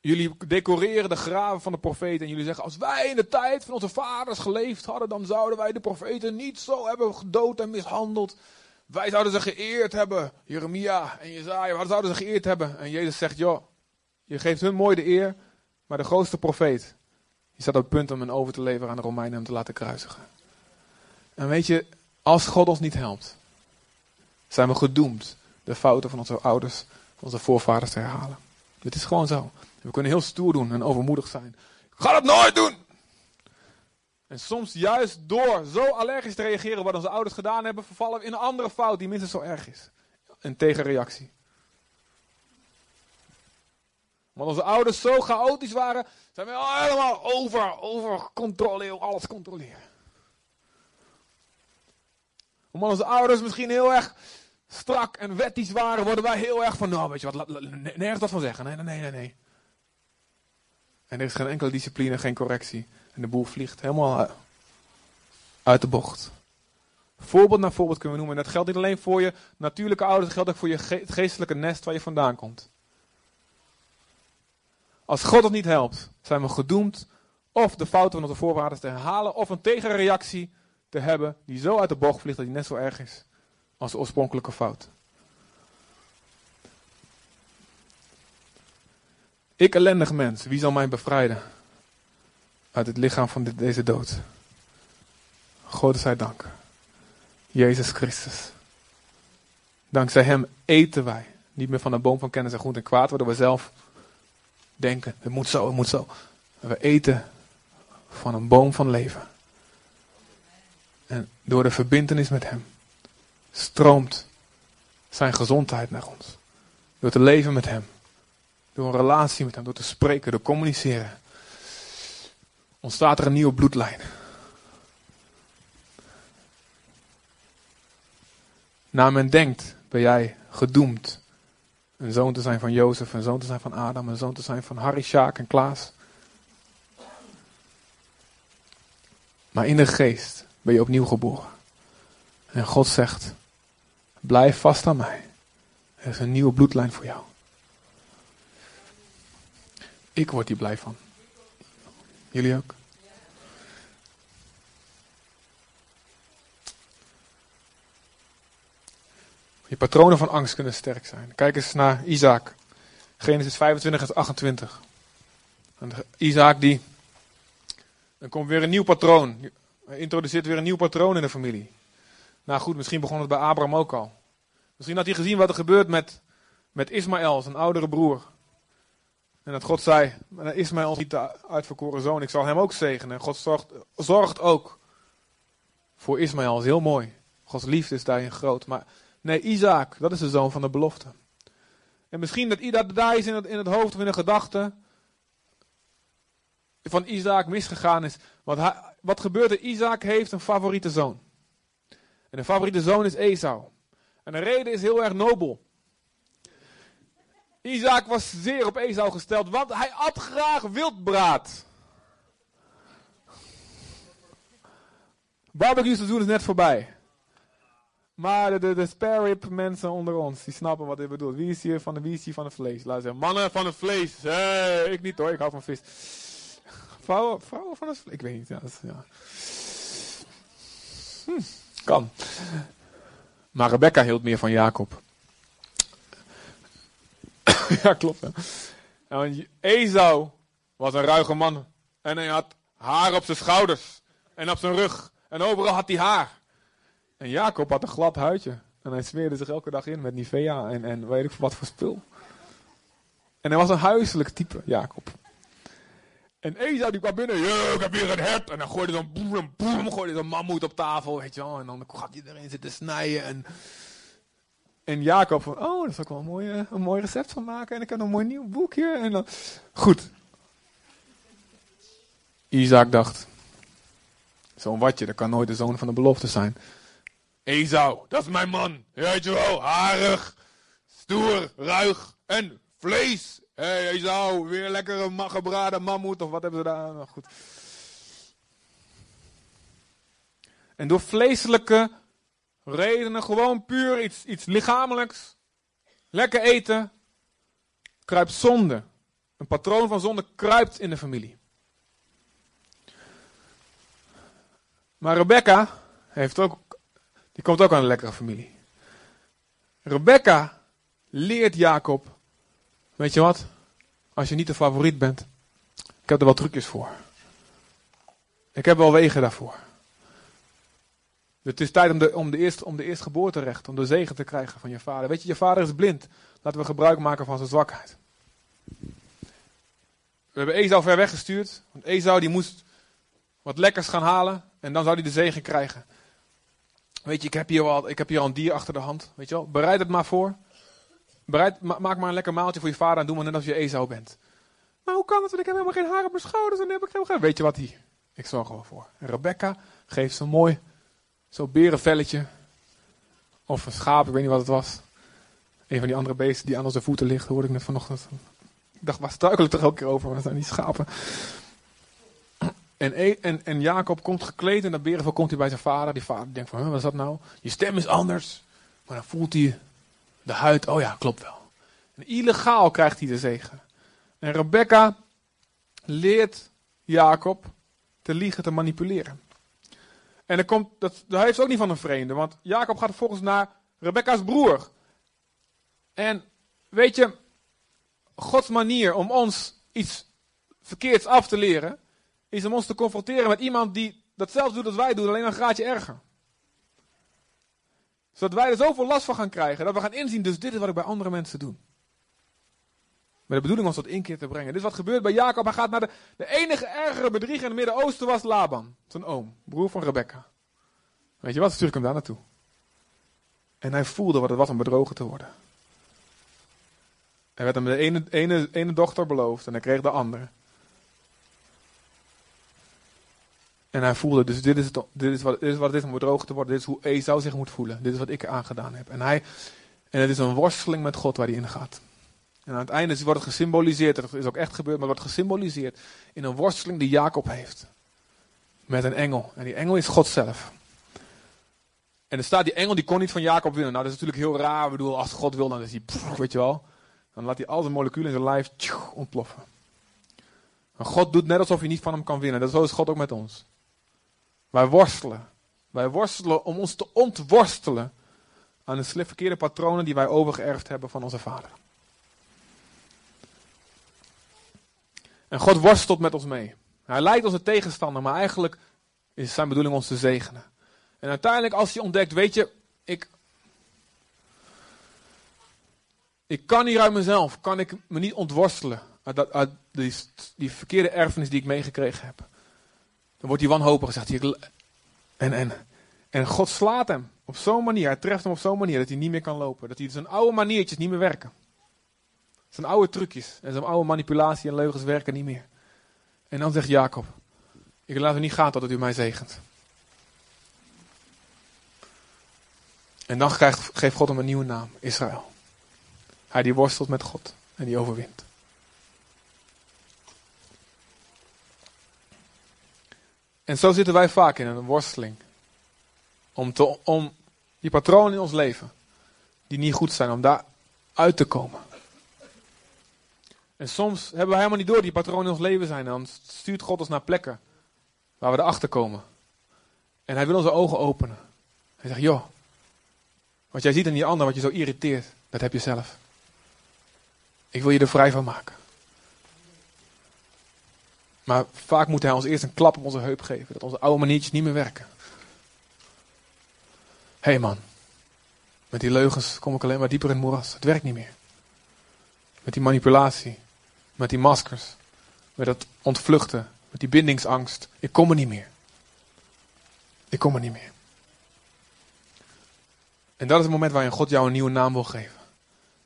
Jullie decoreren de graven van de profeten en jullie zeggen, als wij in de tijd van onze vaders geleefd hadden, dan zouden wij de profeten niet zo hebben gedood en mishandeld. Wij zouden ze geëerd hebben, Jeremia en Jezaja, we zouden ze geëerd hebben. En Jezus zegt, joh, je geeft hun mooi de eer, maar de grootste profeet, die staat op het punt om hem over te leveren aan de Romeinen en hem te laten kruisigen. En weet je, als God ons niet helpt, zijn we gedoemd de fouten van onze ouders, onze voorvaders te herhalen. Dit is gewoon zo. We kunnen heel stoer doen en overmoedig zijn. Ga dat nooit doen! En soms juist door zo allergisch te reageren wat onze ouders gedaan hebben, vervallen we in een andere fout die minstens zo erg is. Een tegenreactie. Want onze ouders zo chaotisch waren, zijn we helemaal over, over controleren, alles controleren. Omdat onze ouders misschien heel erg strak en wettisch waren, worden wij heel erg van, nou weet je wat, nergens wat van zeggen. Nee, nee, nee, nee. En er is geen enkele discipline, geen correctie. En de boel vliegt helemaal uit de bocht. Voorbeeld na voorbeeld kunnen we noemen. En dat geldt niet alleen voor je natuurlijke ouders, dat geldt ook voor je geestelijke nest waar je vandaan komt. Als God het niet helpt, zijn we gedoemd of de fouten van onze voorvaders te herhalen, of een tegenreactie te hebben die zo uit de bocht vliegt dat die net zo erg is als de oorspronkelijke fout. Ik ellendig mens, wie zal mij bevrijden uit het lichaam van deze dood? God zij dank. Jezus Christus. Dankzij Hem eten wij niet meer van de boom van kennis en goed en kwaad, waardoor we zelf denken, het moet zo, het moet zo. We eten van een boom van leven. En door de verbintenis met Hem stroomt Zijn gezondheid naar ons. Door te leven met Hem. Door een relatie met Hem, door te spreken, door te communiceren. Ontstaat er een nieuwe bloedlijn. Naar men denkt, ben jij gedoemd een zoon te zijn van Jozef, een zoon te zijn van Adam, een zoon te zijn van Harry, Sjaak en Klaas. Maar in de geest ben je opnieuw geboren. En God zegt, blijf vast aan mij. Er is een nieuwe bloedlijn voor jou. Ik word hier blij van. Jullie ook? Je patronen van angst kunnen sterk zijn. Kijk eens naar Isaac. Genesis 25 en 28. En Isaac die. Dan komt weer een nieuw patroon. Hij introduceert weer een nieuw patroon in de familie. Nou goed, misschien begon het bij Abraham ook al. Misschien had hij gezien wat er gebeurt met, met Ismaël, zijn oudere broer. En dat God zei, Ismaël is niet de uitverkoren zoon, ik zal hem ook zegenen. En God zorgt, zorgt ook voor Ismaël, dat is heel mooi. Gods liefde is daarin groot. Maar Nee, Isaac, dat is de zoon van de belofte. En misschien dat dat daar is in het, in het hoofd of in de gedachte van Isaac misgegaan is. Want wat gebeurt er? Isaac heeft een favoriete zoon. En de favoriete zoon is Esau. En de reden is heel erg nobel. Isaac was zeer op Esau gesteld, want hij at graag wildbraad. Barbecue seizoen is net voorbij. Maar de, de, spare rib mensen onder ons, die snappen wat ik bedoel. Wie is hier van de, wie is hier van het vlees? Laat zeggen, mannen van het vlees. Ik niet hoor, ik hou van vis. Vrouwen, vrouwen van het vlees? Ik weet niet. Ja. Hm, kan. Maar Rebecca hield meer van Jacob. ja, klopt. En Esau was een ruige man. En hij had haar op zijn schouders. En op zijn rug. En overal had hij haar. En Jacob had een glad huidje. En hij smeerde zich elke dag in met Nivea en, en weet ik wat voor spul. En hij was een huiselijk type, Jacob. En Eza die kwam binnen, ik heb hier een hert. En dan gooide zo'n boem, boem, gooide zo'n mammoet op tafel, weet je wel. En dan gaat hij erin zitten snijden. En, en Jacob van, oh, daar zal ik wel een mooi, een mooi recept van maken. En ik heb een mooi nieuw boekje. En dan, goed. Isaac dacht, zo'n watje, dat kan nooit de zoon van de belofte zijn. Esau, dat is mijn man. Weet je wel, harig, stoer, ruig en vlees. Hé hey, Esau, weer lekkere gebraden mammoet of wat hebben ze daar? Nou, goed. En door vleeselijke redenen, gewoon puur iets, iets lichamelijks, lekker eten, kruipt zonde. Een patroon van zonde kruipt in de familie. Maar Rebecca heeft ook die komt ook aan een lekkere familie. Rebecca leert Jacob, weet je wat, als je niet de favoriet bent, ik heb er wel trucjes voor. Ik heb wel wegen daarvoor. Het is tijd om de, om de, eerste, om de eerstgeboorterecht, om de zegen te krijgen van je vader. Weet je, je vader is blind. Laten we gebruik maken van zijn zwakheid. We hebben Esau ver weggestuurd. Want Esau die moest wat lekkers gaan halen. En dan zou hij de zegen krijgen. Weet je, ik heb hier al, ik heb hier al een dier achter de hand. Weet je wel, bereid het maar voor. Bereid, maak maar een lekker maaltje voor je vader en doe maar net als je Esau bent. Maar hoe kan het? Want ik heb helemaal geen haar op mijn schouders en heb ik helemaal geen... Weet je wat hier? Ik zorg er wel voor. Rebecca geeft zo'n mooi, zo'n berenvelletje. Of een schaap, ik weet niet wat het was. Een van die andere beesten die aan zijn voeten ligt, hoorde ik net vanochtend. Ik dacht, waar struikel ik er elke keer over? Dat zijn niet schapen. En, e- en, en Jacob komt gekleed en dat berenvel komt hij bij zijn vader. Die vader denkt van, wat is dat nou? Je stem is anders. Maar dan voelt hij de huid, oh ja, klopt wel. En illegaal krijgt hij de zegen. En Rebecca leert Jacob te liegen, te manipuleren. En dan komt, dat, dat heeft ook niet van een vreemde, want Jacob gaat volgens naar Rebecca's broer. En weet je, Gods manier om ons iets verkeerds af te leren, is om ons te confronteren met iemand die datzelfde doet als wij doen, alleen een graadje erger. Zodat wij er zoveel last van gaan krijgen, dat we gaan inzien, dus dit is wat ik bij andere mensen doe. Met de bedoeling ons tot inkeer te brengen. Dit is wat gebeurt bij Jacob. Hij gaat naar de, de enige ergere bedrieger in het Midden-Oosten was Laban. Zijn oom, broer van Rebecca. Weet je wat, stuur ik hem daar naartoe. En hij voelde wat het was om bedrogen te worden. Er werd hem de ene, ene, ene dochter beloofd en hij kreeg de andere. En hij voelde, dus dit is, het, dit, is wat, dit is wat het is om bedrogen te worden. Dit is hoe Esau zich moet voelen. Dit is wat ik aangedaan heb. En, hij, en het is een worsteling met God waar hij in gaat. En aan het einde wordt het gesymboliseerd, dat is ook echt gebeurd, maar wordt gesymboliseerd in een worsteling die Jacob heeft. Met een engel. En die engel is God zelf. En er staat, die engel die kon niet van Jacob winnen. Nou, dat is natuurlijk heel raar. Ik bedoel, als God wil, dan is hij, weet je wel. Dan laat hij al zijn moleculen in zijn lijf ontploffen. En God doet net alsof hij niet van hem kan winnen. Dat zo is God ook met ons. Wij worstelen. Wij worstelen om ons te ontworstelen aan de verkeerde patronen die wij overgeërfd hebben van onze vader. En God worstelt met ons mee. Hij lijkt onze tegenstander, maar eigenlijk is zijn bedoeling ons te zegenen. En uiteindelijk als je ontdekt, weet je, ik, ik kan hier uit mezelf, kan ik me niet ontworstelen uit, die, verkeerde erfenis die ik meegekregen heb. Dan wordt hij wanhopig zegt hij, en, en, en God slaat hem op zo'n manier, hij treft hem op zo'n manier dat hij niet meer kan lopen. Dat hij zijn oude maniertjes niet meer werken. Zijn oude trucjes en zijn oude manipulatie en leugens werken niet meer. En dan zegt Jacob, ik laat u niet gaan totdat u mij zegent. En dan krijgt, geeft God hem een nieuwe naam, Israël. Hij die worstelt met God en die overwint. En zo zitten wij vaak in een worsteling. Om, te, om die patronen in ons leven, die niet goed zijn, om daar uit te komen. En soms hebben we helemaal niet door die patronen in ons leven zijn. En dan stuurt God ons naar plekken waar we erachter komen. En hij wil onze ogen openen. Hij zegt, joh, wat jij ziet in die ander, wat je zo irriteert, dat heb je zelf. Ik wil je er vrij van maken. Maar vaak moet hij ons eerst een klap op onze heup geven. Dat onze oude maniertjes niet meer werken. Hé hey man, met die leugens kom ik alleen maar dieper in het moeras. Het werkt niet meer. Met die manipulatie, met die maskers, met dat ontvluchten, met die bindingsangst. Ik kom er niet meer. Ik kom er niet meer. En dat is het moment waarin God jou een nieuwe naam wil geven.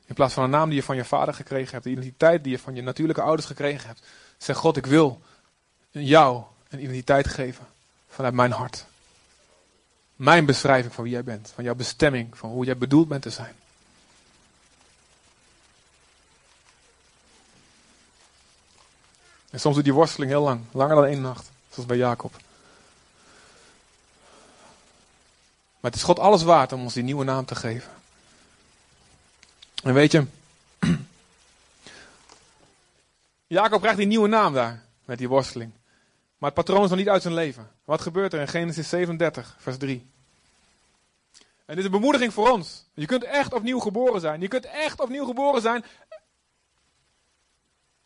In plaats van een naam die je van je vader gekregen hebt, de identiteit die je van je natuurlijke ouders gekregen hebt. Zeg God, ik wil jou een identiteit geven vanuit mijn hart. Mijn beschrijving van wie jij bent, van jouw bestemming, van hoe jij bedoeld bent te zijn. En soms doet die worsteling heel lang, langer dan één nacht, zoals bij Jacob. Maar het is God alles waard om ons die nieuwe naam te geven. En weet je, Jacob krijgt die nieuwe naam daar, met die worsteling. Maar het patroon is nog niet uit zijn leven. Wat gebeurt er in Genesis 37, vers 3? En dit is een bemoediging voor ons. Je kunt echt opnieuw geboren zijn. Je kunt echt opnieuw geboren zijn.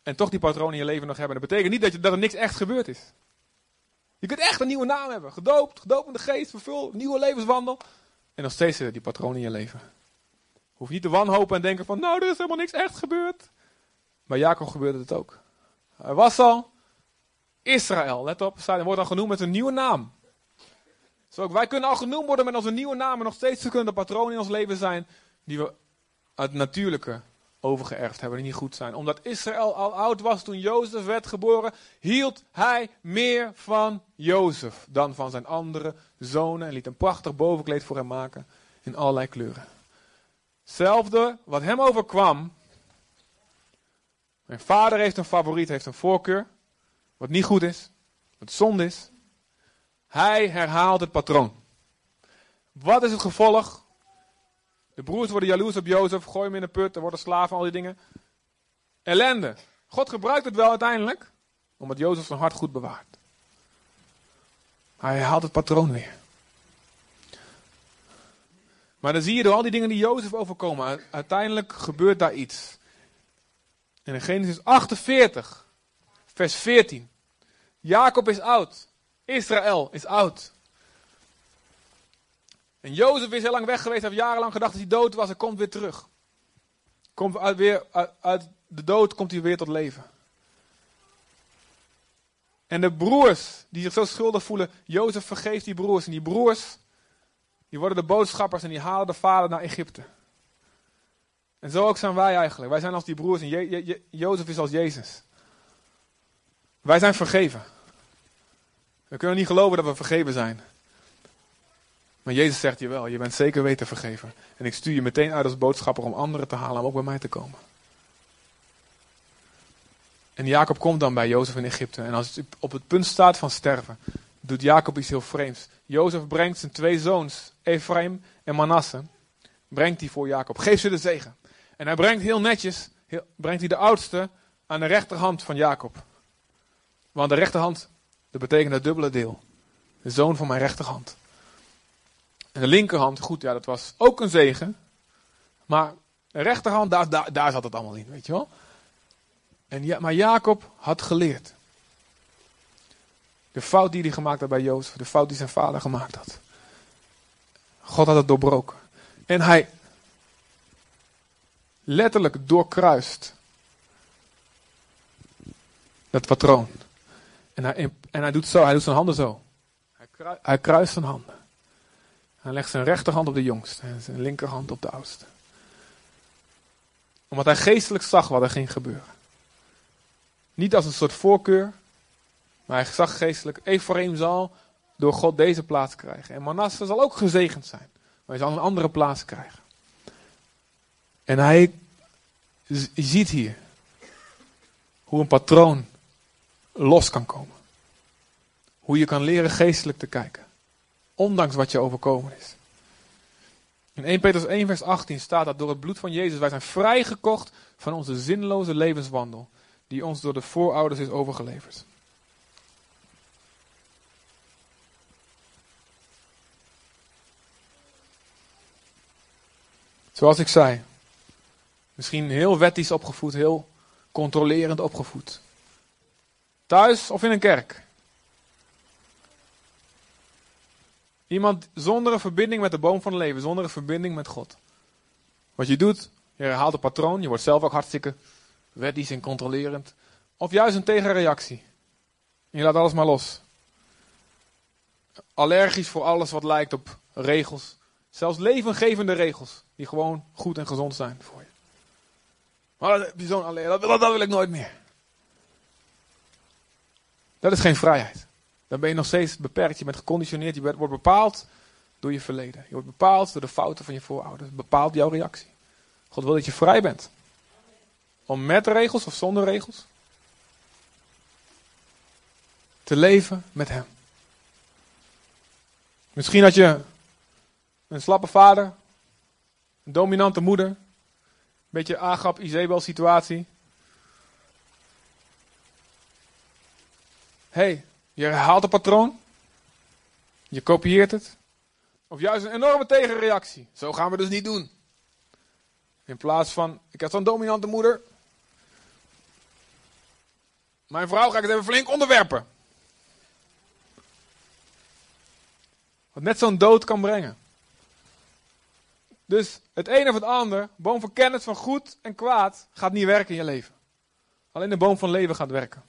En toch die patroon in je leven nog hebben. Dat betekent niet dat, er niks echt gebeurd is. Je kunt echt een nieuwe naam hebben. Gedoopt, gedoopt in de geest, vervuld, nieuwe levenswandel. En nog steeds die patroon in je leven. Hoef niet te wanhopen en denken van, nou, er is helemaal niks echt gebeurd. Bij Jacob gebeurde het ook. Hij was al Israël, let op, hij wordt al genoemd met een nieuwe naam. Ook wij kunnen al genoemd worden met onze nieuwe naam, en nog steeds kunnen de patronen in ons leven zijn die we uit natuurlijke overgeërfd hebben, die niet goed zijn. Omdat Israël al oud was toen Jozef werd geboren, hield hij meer van Jozef dan van zijn andere zonen en liet een prachtig bovenkleed voor hem maken in allerlei kleuren. Hetzelfde wat hem overkwam. Mijn vader heeft een favoriet, heeft een voorkeur. Wat niet goed is, wat zonde is. Hij herhaalt het patroon. Wat is het gevolg? De broers worden jaloers op Jozef, gooien hem in de put, er worden slaven, al die dingen. Ellende. God gebruikt het wel uiteindelijk, omdat Jozef zijn hart goed bewaart. Hij haalt het patroon weer. Maar dan zie je door al die dingen die Jozef overkomen, uiteindelijk gebeurt daar iets. In Genesis 48, vers 14. Jacob is oud. Israël is oud. En Jozef is heel lang weg geweest, hij heeft jarenlang gedacht dat hij dood was, hij komt weer terug. Komt uit, weer, uit, de dood komt hij weer tot leven. En de broers die zich zo schuldig voelen, Jozef vergeeft die broers. En die broers, die worden de boodschappers en die halen de vader naar Egypte. En zo ook zijn wij eigenlijk. Wij zijn als die broers en Je Jozef is als Jezus. Wij zijn vergeven. We kunnen niet geloven dat we vergeven zijn. Maar Jezus zegt je wel, je bent zeker weten vergeven. En ik stuur je meteen uit als boodschapper om anderen te halen om ook bij mij te komen. En Jacob komt dan bij Jozef in Egypte. En als het op het punt staat van sterven, doet Jacob iets heel vreemds. Jozef brengt zijn twee zoons, Ephraim en Manasse, brengt die voor Jacob. Geef ze de zegen. En hij brengt heel netjes, brengt hij de oudste aan de rechterhand van Jacob. Want de rechterhand, dat betekent het dubbele deel. De zoon van mijn rechterhand. En de linkerhand, goed, ja, dat was ook een zegen. Maar de rechterhand, daar, daar, zat het allemaal in, weet je wel. En ja, maar Jacob had geleerd. De fout die hij gemaakt had bij Jozef, de fout die zijn vader gemaakt had. God had het doorbroken. En hij letterlijk doorkruist dat patroon. En hij, en hij doet zo, hij doet zijn handen zo. Hij, kruist, hij kruist zijn handen. Hij legt zijn rechterhand op de jongste en zijn linkerhand op de oudste. Omdat hij geestelijk zag wat er ging gebeuren. Niet als een soort voorkeur, maar hij zag geestelijk, Ephraim zal door God deze plaats krijgen. En Manasse zal ook gezegend zijn, maar hij zal een andere plaats krijgen. En hij ziet hier hoe een patroon los kan komen. Hoe je kan leren geestelijk te kijken. Ondanks wat je overkomen is. In 1 Petrus 1 vers 18 staat dat door het bloed van Jezus wij zijn vrijgekocht van onze zinloze levenswandel. Die ons door de voorouders is overgeleverd. Zoals ik zei, misschien heel wettisch opgevoed, heel controlerend opgevoed. Thuis of in een kerk. Iemand zonder een verbinding met de boom van het leven, zonder een verbinding met God. Wat je doet, je herhaalt een patroon, je wordt zelf ook hartstikke wettisch en controlerend. Of juist een tegenreactie. En je laat alles maar los. Allergisch voor alles wat lijkt op regels. Zelfs levengevende regels, die gewoon goed en gezond zijn voor je. Maar dat, dat wil ik nooit meer. Dat is geen vrijheid. Dan ben je nog steeds beperkt. Je bent geconditioneerd. Je wordt bepaald door je verleden. Je wordt bepaald door de fouten van je voorouders. Bepaalt jouw reactie. God wil dat je vrij bent. Om met regels of zonder regels te leven met Hem. Misschien had je een slappe vader, een dominante moeder, een beetje Agap, Izebel situatie. Hey, je herhaalt het patroon. Je kopieert het. Of juist een enorme tegenreactie. Zo gaan we dus niet doen. In plaats van, ik heb zo'n dominante moeder. Mijn vrouw ga ik het even flink onderwerpen. Wat net zo'n dood kan brengen. Dus het een of het ander, boom van kennis van goed en kwaad, gaat niet werken in je leven. Alleen de boom van leven gaat werken.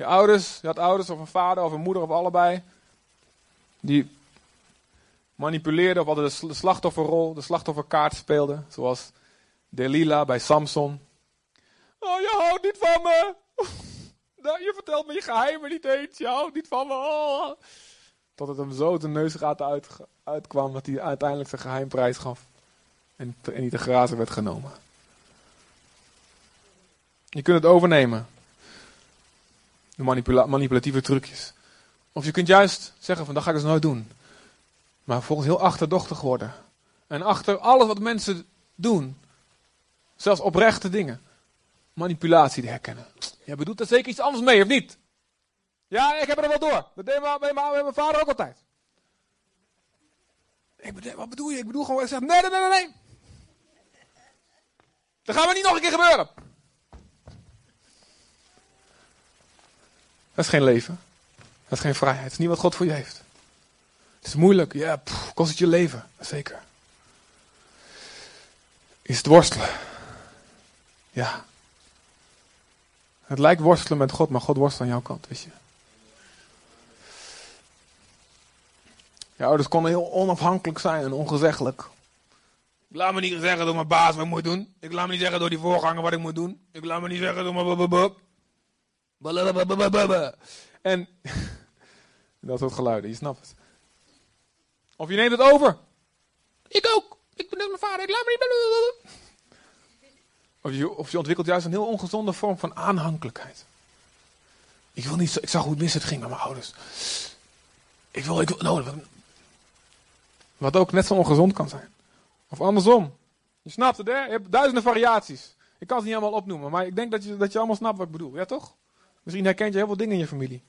Je ouders, je had ouders of een vader of een moeder of allebei. Die manipuleerden of hadden de slachtofferrol, de slachtofferkaart speelden. Zoals Delila bij Samson. Oh, je houdt niet van me. Nou, je vertelt me je geheimen niet eens. Je houdt niet van me. Oh. Tot het hem zo de neusgaten uit, uitkwam dat hij uiteindelijk zijn geheimprijs gaf. En, en niet te grazen werd genomen. Je kunt het overnemen. Manipulatieve trucjes. Of je kunt juist zeggen van dat ga ik dus nooit doen. Maar volgens heel achterdochtig worden. En achter alles wat mensen doen. Zelfs oprechte dingen. Manipulatie te herkennen. Jij bedoelt er zeker iets anders mee, of niet? Ja, ik heb er wel door. Dat deed mijn, mijn vader ook altijd. Ik bedoel, wat bedoel je? Ik bedoel gewoon, ik zeg, nee, nee, nee, nee. Dat gaat maar niet nog een keer gebeuren. Dat is geen leven. Dat is geen vrijheid. Dat is niet wat God voor je heeft. Het is moeilijk. Ja, kost het je leven. Zeker. Is het worstelen? Ja. Het lijkt worstelen met God, maar God worstelt aan jouw kant, weet je. Je ouders konden heel onafhankelijk zijn en ongezeggelijk. Ik laat me niet zeggen door mijn baas wat ik moet doen. Ik laat me niet zeggen door die voorganger wat ik moet doen. Ik laat me niet zeggen door mijn... En dat soort geluiden, je snapt het. Of je neemt het over. Ik ook. Ik ben net mijn vader. Ik laat me niet... Of je, of je ontwikkelt juist een heel ongezonde vorm van aanhankelijkheid. Ik wil niet, ik zag hoe mis het ging met mijn ouders. Ik wil, ik wil, nou, wat ook net zo ongezond kan zijn. Of andersom. Je snapt het, hè? Je hebt duizenden variaties. Ik kan ze niet allemaal opnoemen, maar ik denk dat je, dat je allemaal snapt wat ik bedoel. Ja, toch? Misschien herkent je heel veel dingen in je familie.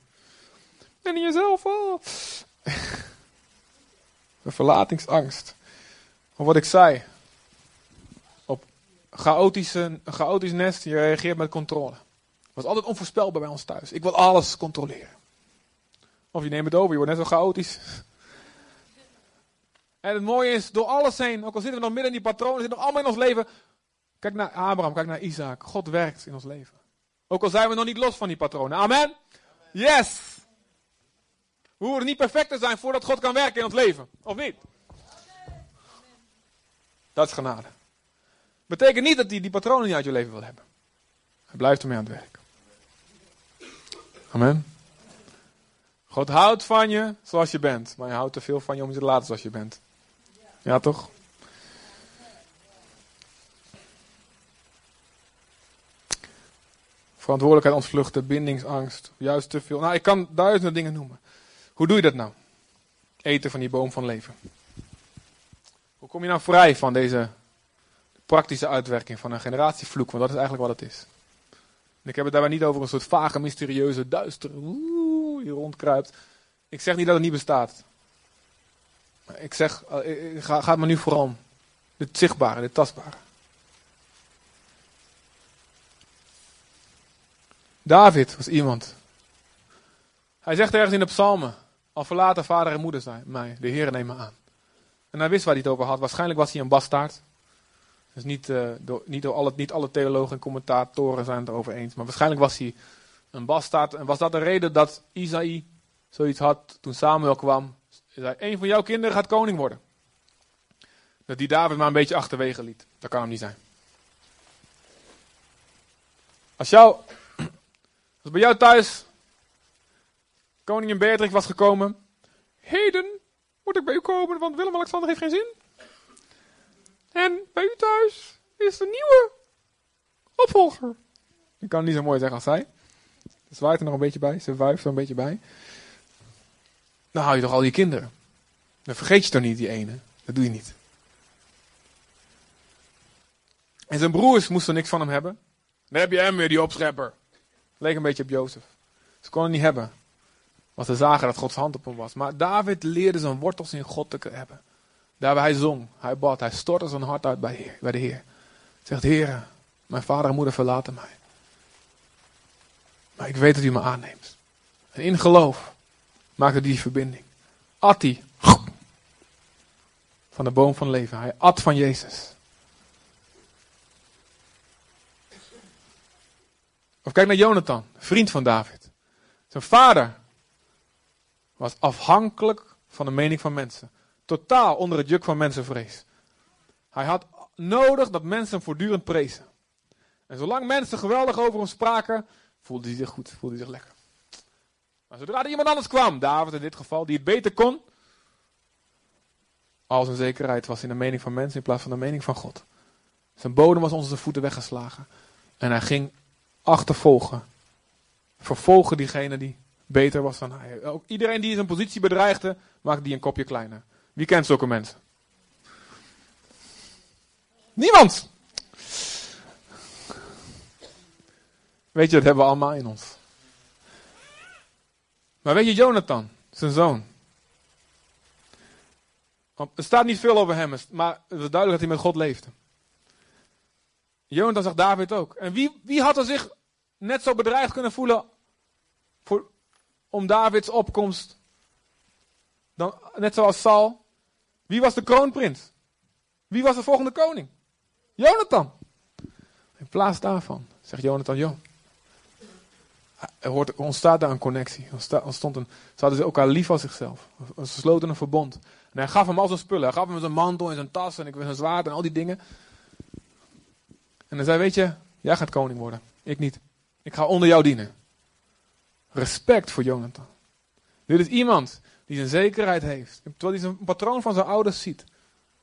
En in jezelf, oh. De verlatingsangst. Of wat ik zei. Op chaotische, een chaotisch nest, je reageert met controle. Het was altijd onvoorspelbaar bij ons thuis. Ik wil alles controleren. Of je neemt het over, je wordt net zo chaotisch. En het mooie is, door alles heen, ook al zitten we nog midden in die patronen, zitten nog allemaal in ons leven. Kijk naar Abraham, kijk naar Isaac. God werkt in ons leven. Ook al zijn we nog niet los van die patronen. Amen? Yes! We hoeven niet perfect te zijn voordat God kan werken in ons leven. Of niet? Dat is genade. Betekent niet dat hij die patronen niet uit je leven wil hebben. Hij blijft ermee aan het werk. Amen. God houdt van je zoals je bent. Maar hij houdt te veel van je om je te laten zoals je bent. Ja, toch? Verantwoordelijkheid ontvluchten, bindingsangst, juist te veel. Nou, ik kan duizenden dingen noemen. Hoe doe je dat nou? Eten van die boom van leven. Hoe kom je nou vrij van deze praktische uitwerking van een generatievloek? Want dat is eigenlijk wat het is. En ik heb het daarbij niet over een soort vage, mysterieuze, duistere, oeh, die rondkruipt. Ik zeg niet dat het niet bestaat. Ik zeg, uh, ga, gaat maar nu vooral het zichtbare, het tastbare. David was iemand. Hij zegt ergens in de psalmen, al verlaten vader en moeder zijn mij, de Heer neemt me aan. En hij wist waar hij het over had. Waarschijnlijk was hij een bastaard. Dus niet, uh, door, niet, door alle, niet alle theologen en commentatoren zijn het erover eens. Maar waarschijnlijk was hij een bastaard. En was dat de reden dat Isaïe zoiets had toen Samuel kwam zei, een van jouw kinderen gaat koning worden. Dat die David maar een beetje achterwege liet. Dat kan hem niet zijn. Als, jou, als bij jou thuis koningin Beatrix was gekomen. Heden moet ik bij u komen, want Willem-Alexander heeft geen zin. En bij u thuis is een nieuwe opvolger. Ik kan niet zo mooi zeggen als zij. Ze zwaait er nog een beetje bij, ze wuift er een beetje bij. Dan hou je toch al die kinderen. Dan vergeet je toch niet die ene. Dat doe je niet. En zijn broers moesten niks van hem hebben. Dan heb je hem weer, die opschepper. Leek een beetje op Jozef. Ze konden het niet hebben. Want ze zagen dat Gods hand op hem was. Maar David leerde zijn wortels in God te hebben. Daarbij hij zong, hij bad, hij stortte zijn hart uit bij, de Heer. Zegt, Heer, mijn vader en moeder verlaten mij. Maar ik weet dat u me aanneemt. En in geloof maakte die verbinding. At hij van de boom van leven. Hij at van Jezus. Of kijk naar Jonathan, vriend van David. Zijn vader was afhankelijk van de mening van mensen. Totaal onder het juk van mensenvrees. Hij had nodig dat mensen hem voortdurend prezen. En zolang mensen geweldig over hem spraken, voelde hij zich goed, voelde hij zich lekker. Maar zodra er iemand anders kwam, David in dit geval, die het beter kon, al zijn zekerheid was in de mening van mensen in plaats van de mening van God. Zijn bodem was onder zijn voeten weggeslagen. En hij ging achtervolgen. Vervolgen diegene die beter was dan hij. Ook iedereen die zijn positie bedreigde, maakte die een kopje kleiner. Wie kent zulke mensen? Niemand! Weet je, dat hebben we allemaal in ons. Maar weet je, Jonathan, zijn zoon. Er staat niet veel over hem, maar het is duidelijk dat hij met God leefde. Jonathan zag David ook. En wie, wie had er zich net zo bedreigd kunnen voelen voor, om Davids opkomst? Dan, net zoals Saul. Wie was de kroonprins? Wie was de volgende koning? Jonathan. In plaats daarvan zegt Jonathan, joh, er, hoort, ontstaat daar een connectie. Er ontstond een, ze hadden elkaar lief als zichzelf. Ze sloten een verbond. En hij gaf hem al zijn spullen. Hij gaf hem zijn mantel en zijn tas en ik zijn zwaard en al die dingen. En hij zei, weet je, jij gaat koning worden. Ik niet. Ik ga onder jou dienen. Respect voor Jonathan. Dit is iemand die zijn zekerheid heeft. Terwijl hij zijn patroon van zijn ouders ziet.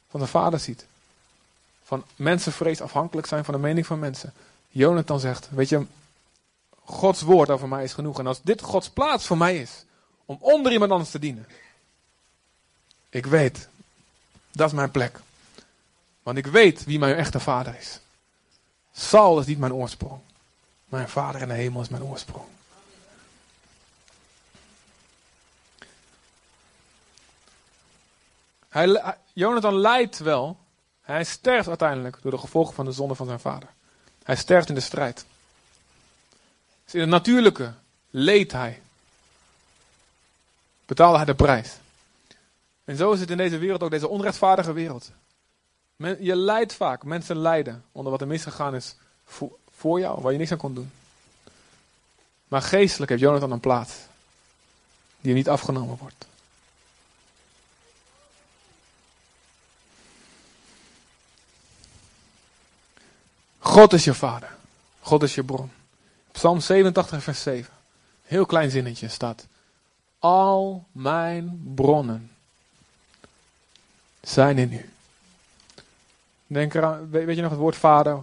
Van zijn vader ziet. Van mensenvrees afhankelijk zijn van de mening van mensen. Jonathan zegt, weet je, Gods woord over mij is genoeg. En als dit Gods plaats voor mij is, om onder iemand anders te dienen. Ik weet, dat is mijn plek. Want ik weet wie mijn echte vader is. Saul is niet mijn oorsprong. Mijn vader in de hemel is mijn oorsprong. Hij, Jonathan lijdt wel. Hij sterft uiteindelijk door de gevolgen van de zonde van zijn vader. Hij sterft in de strijd. Dus in het natuurlijke leed hij. Betaalde hij de prijs. En zo is het in deze wereld ook, deze onrechtvaardige wereld. Je lijdt vaak, mensen lijden onder wat er misgegaan is voor jou, waar je niks aan kon doen. Maar geestelijk heeft Jonathan een plaats die niet afgenomen wordt. God is je vader. God is je bron. Psalm 87, vers 7. Heel klein zinnetje staat. Al mijn bronnen zijn in u. Denk eraan, weet je nog het woord vader?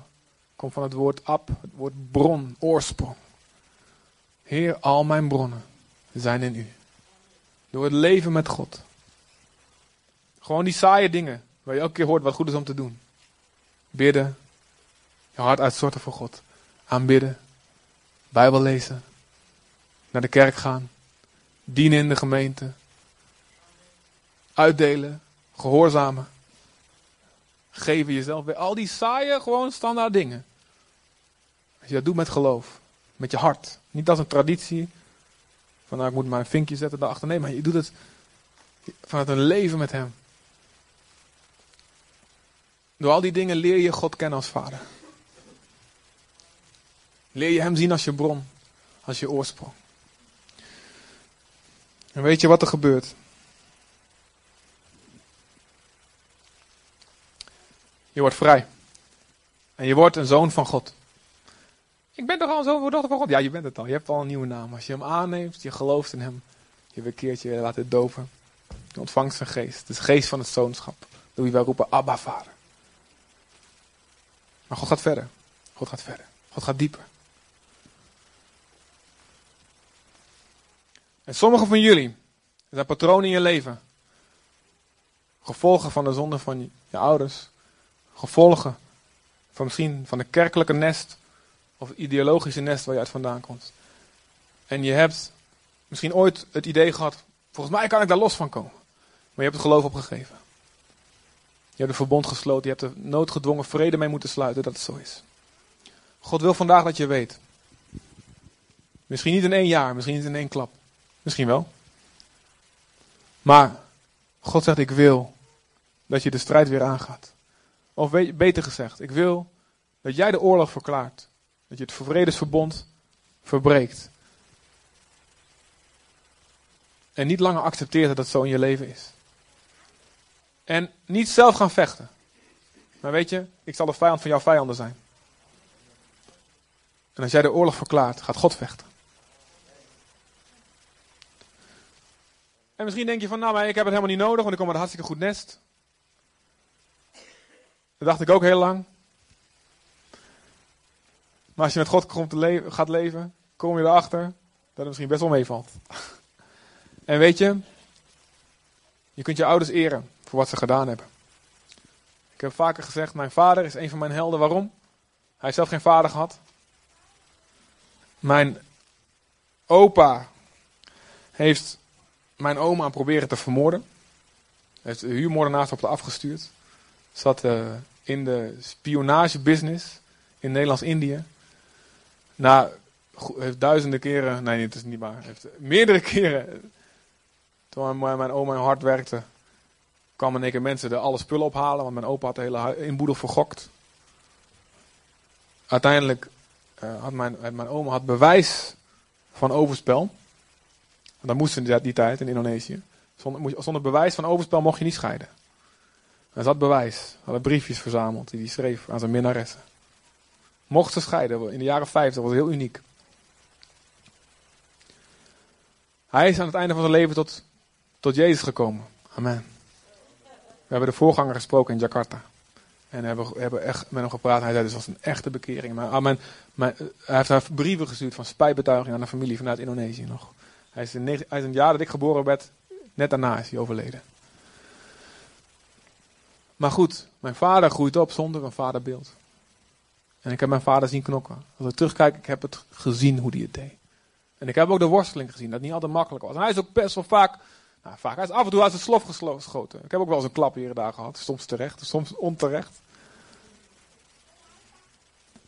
Komt van het woord ab, het woord bron, oorsprong. Heer, al mijn bronnen zijn in u. Door het leven met God. Gewoon die saaie dingen, waar je elke keer hoort wat goed is om te doen. Bidden, je hart uitstorten voor God. Aanbidden, Bijbel lezen, naar de kerk gaan, dienen in de gemeente, uitdelen, gehoorzamen, geven jezelf weer. Al die saaie, gewoon standaard dingen. Als je dat doet met geloof, met je hart, niet als een traditie, van nou ik moet maar vinkje zetten daarachter. Nee, maar je doet het vanuit een leven met Hem. Door al die dingen leer je God kennen als Vader. Leer je Hem zien als je bron, als je oorsprong. En weet je wat er gebeurt? Je wordt vrij. En je wordt een zoon van God. Ik ben toch al een zoon van God? Ja, je bent het al. Je hebt al een nieuwe naam. Als je hem aanneemt, je gelooft in hem. Je bekeert je, laat het doven. Je ontvangt zijn geest. De geest van het zoonschap. Door wie wij roepen, Abba, vader. Maar God gaat verder. God gaat verder. God gaat dieper. En sommige van jullie zijn patronen in je leven. Gevolgen van de zonde van je ouders. Gevolgen van misschien van de kerkelijke nest of ideologische nest waar je uit vandaan komt. En je hebt misschien ooit het idee gehad, volgens mij kan ik daar los van komen. Maar je hebt het geloof opgegeven. Je hebt een verbond gesloten, je hebt er noodgedwongen vrede mee moeten sluiten dat het zo is. God wil vandaag dat je weet. Misschien niet in één jaar, misschien niet in één klap. Misschien wel. Maar God zegt, ik wil dat je de strijd weer aangaat. Of beter gezegd, ik wil dat jij de oorlog verklaart. Dat je het vredesverbond verbreekt. En niet langer accepteert dat het zo in je leven is. En niet zelf gaan vechten. Maar weet je, ik zal de vijand van jouw vijanden zijn. En als jij de oorlog verklaart, gaat God vechten. En misschien denk je van, nou, maar ik heb het helemaal niet nodig, want ik kom uit een hartstikke goed nest. Dacht ik ook heel lang. Maar als je met God komt te gaat leven, kom je erachter dat het misschien best wel meevalt. en weet je, je kunt je ouders eren voor wat ze gedaan hebben. Ik heb vaker gezegd, mijn vader is een van mijn helden. Waarom? Hij heeft zelf geen vader gehad. Mijn opa heeft mijn oma proberen te vermoorden. Heeft de huurmoordenaars op de afgestuurd. Zat uh, in de spionagebusiness in Nederlands-Indië. Na duizenden keren, nee, het is niet waar. Heeft meerdere keren, toen mijn oma hard werkte, kwamen één keer mensen er alle spullen ophalen, want mijn opa had de hele inboedel vergokt. Uiteindelijk uh, had mijn, mijn oma had bewijs van overspel. Dat moesten die, die tijd in Indonesië. Zonder, zonder bewijs van overspel mocht je niet scheiden. Hij zat bewijs. Hadden briefjes verzameld die hij schreef aan zijn minnaressen. Mocht ze scheiden in de jaren 50, was heel uniek. Hij is aan het einde van zijn leven tot, tot Jezus gekomen. Amen. We hebben de voorganger gesproken in Jakarta. En hebben, hebben echt met hem gepraat. Hij zei, dus was een echte bekering. Maar, ah, mijn, mijn, hij heeft brieven gestuurd van spijtbetuiging aan de familie vanuit Indonesië nog. Hij is, in, hij is een jaar dat ik geboren werd, net daarna is hij overleden. Maar goed, mijn vader groeit op zonder een vaderbeeld. En ik heb mijn vader zien knokken. Als ik terugkijk, ik heb het gezien hoe hij het deed. En ik heb ook de worsteling gezien, dat het niet altijd makkelijk was. En hij is ook best wel vaak, nou vaak, hij is af en toe uit zijn slof geschoten. Ik heb ook wel eens een klap hier en daar gehad. Soms terecht, soms onterecht.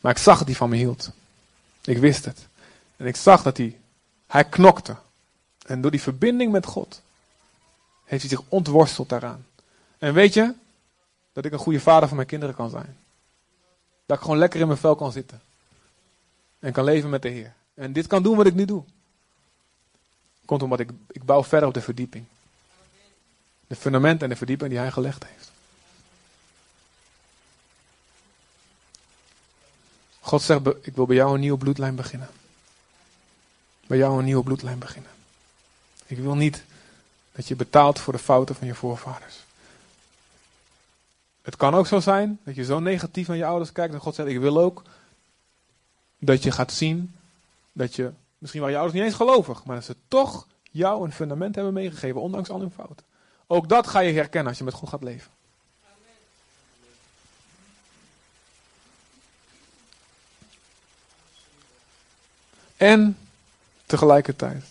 Maar ik zag dat hij van me hield. Ik wist het. En ik zag dat hij, hij knokte. En door die verbinding met God heeft hij zich ontworsteld daaraan. En weet je dat ik een goede vader voor mijn kinderen kan zijn? Dat ik gewoon lekker in mijn vel kan zitten. En kan leven met de Heer. En dit kan doen wat ik nu doe. Komt omdat ik, ik bouw verder op de verdieping. De fundament en de verdieping die hij gelegd heeft. God zegt, ik wil bij jou een nieuwe bloedlijn beginnen. Bij jou een nieuwe bloedlijn beginnen. Ik wil niet dat je betaalt voor de fouten van je voorvaders. Het kan ook zo zijn dat je zo negatief naar je ouders kijkt en God zegt: Ik wil ook dat je gaat zien dat je, misschien waren je ouders niet eens gelovig, maar dat ze toch jou een fundament hebben meegegeven, ondanks al hun fouten. Ook dat ga je herkennen als je met God gaat leven. En tegelijkertijd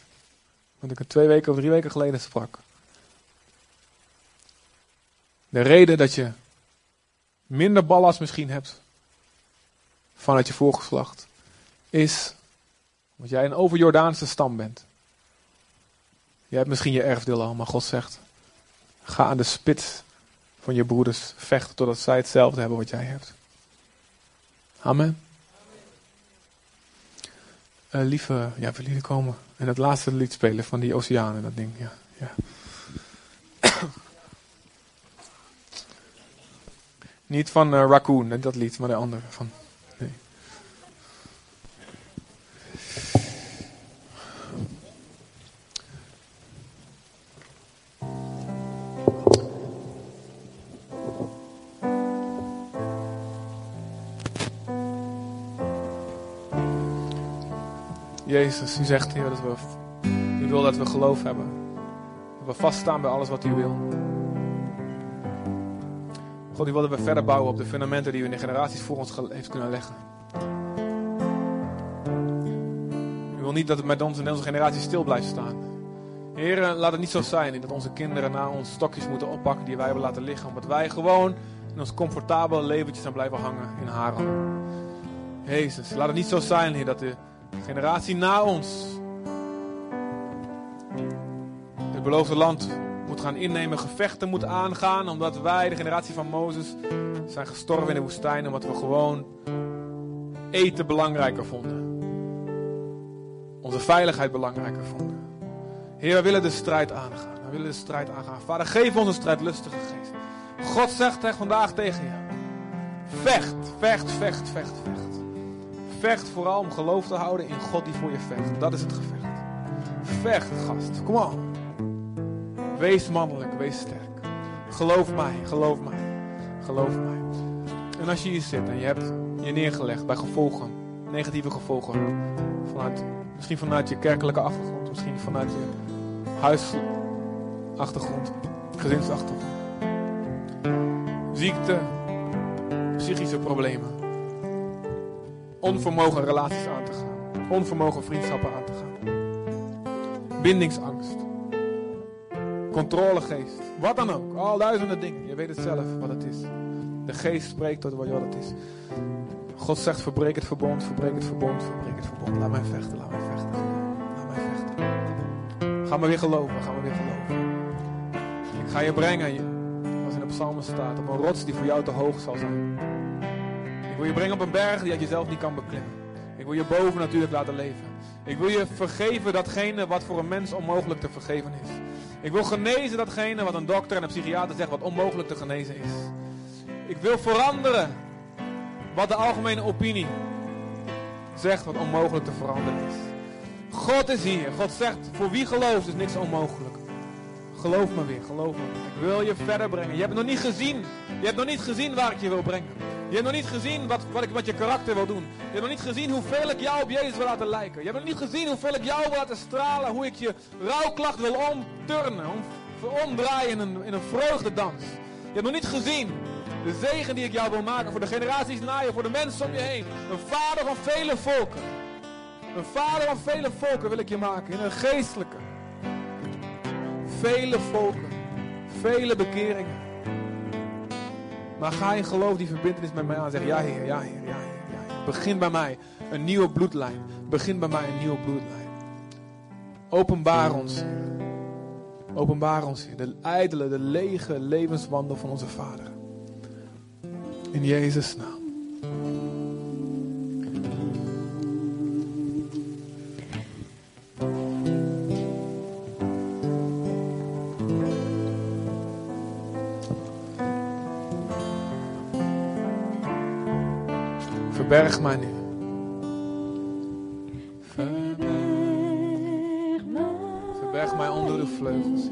wat ik er twee weken of drie weken geleden sprak. De reden dat je minder ballast misschien hebt vanuit je voorgeslacht, is omdat jij een overjordaanse stam bent. Je hebt misschien je erfdeel al, maar God zegt, ga aan de spits van je broeders vechten totdat zij hetzelfde hebben wat jij hebt. Amen. Uh, lieve, ja, willen jullie komen en het laatste lied spelen van die oceanen, dat ding, ja. ja. Niet van uh, Raccoon, dat lied, maar de andere. Van, nee. Jezus, u zegt, Heer, dat we, u wil dat we geloof hebben. Dat we vaststaan bij alles wat u wil. God, u wil dat we verder bouwen op de fundamenten die u in de generaties voor ons heeft kunnen leggen. U wil niet dat het met ons in onze generatie stil blijft staan. Heer, laat het niet zo zijn dat onze kinderen na ons stokjes moeten oppakken die wij hebben laten liggen. Omdat wij gewoon in ons comfortabele leventje zijn blijven hangen in Haran. Jezus, laat het niet zo zijn, Heer, dat de generatie na ons het beloofde land gaan innemen, gevechten moet aangaan, omdat wij, de generatie van Mozes, zijn gestorven in de woestijn, omdat we gewoon eten belangrijker vonden. Onze veiligheid belangrijker vonden. Heer, we willen de strijd aangaan. We willen de strijd aangaan. Vader, geef ons een strijdlustige geest. God zegt vandaag tegen je. Vecht, vecht, vecht, vecht, vecht. Vecht vooral om geloof te houden in God die voor je vecht. Dat is het gevecht. Vecht, gast. Kom op. Wees mannelijk, wees sterk. Geloof mij, geloof mij, geloof mij. En als je hier zit en je hebt je neergelegd bij gevolgen, negatieve gevolgen, vanuit, misschien vanuit je kerkelijke achtergrond, misschien vanuit je huisachtergrond, gezinsachtergrond, ziekte, psychische problemen, onvermogen relaties aan te gaan, onvermogen vriendschappen aan te gaan, bindingsangst, controlegeest, wat dan ook, al duizenden dingen. Je weet het zelf wat het is. De geest spreekt tot wat het is. God zegt: verbreek het verbond, verbreek het verbond, verbreek het verbond. Laat mij vechten, laat mij vechten. Laat mij vechten. Ga maar weer geloven, ga maar weer geloven. Ik ga je brengen, als in de psalmen staat, op een rots die voor jou te hoog zal zijn. Ik wil je brengen op een berg die je jezelf niet kan beklimmen. Ik wil je boven natuurlijk laten leven. Ik wil je vergeven datgene wat voor een mens onmogelijk te vergeven is. Ik wil genezen datgene wat een dokter en een psychiater zegt wat onmogelijk te genezen is. Ik wil veranderen wat de algemene opinie zegt wat onmogelijk te veranderen is. God is hier. God zegt, voor wie gelooft is niks onmogelijk. Geloof me weer, geloof me. Ik wil je verder brengen. Je hebt nog niet gezien. Je hebt nog niet gezien waar ik je wil brengen. Je hebt nog niet gezien wat, wat ik met je karakter wil doen. Je hebt nog niet gezien hoeveel ik jou op Jezus wil laten lijken. Je hebt nog niet gezien hoeveel ik jou wil laten stralen. Hoe ik je rouwklacht wil omturnen. Om, omdraaien in een, in een vreugdedans. Je hebt nog niet gezien de zegen die ik jou wil maken voor de generaties na je, voor de mensen om je heen. Een vader van vele volken. Een vader van vele volken wil ik je maken. In een geestelijke. Vele volken. Vele bekeringen. Maar ga in geloof die verbindenis met mij aan. Zeg ja heer, ja heer, ja heer, ja heer. Begin bij mij een nieuwe bloedlijn. Begin bij mij een nieuwe bloedlijn. Openbaar ons. Openbaar ons, Heer. De ijdele, de lege levenswandel van onze Vader. In Jezus' naam. Verberg mij nu. Verberg mij onder uw vleugels.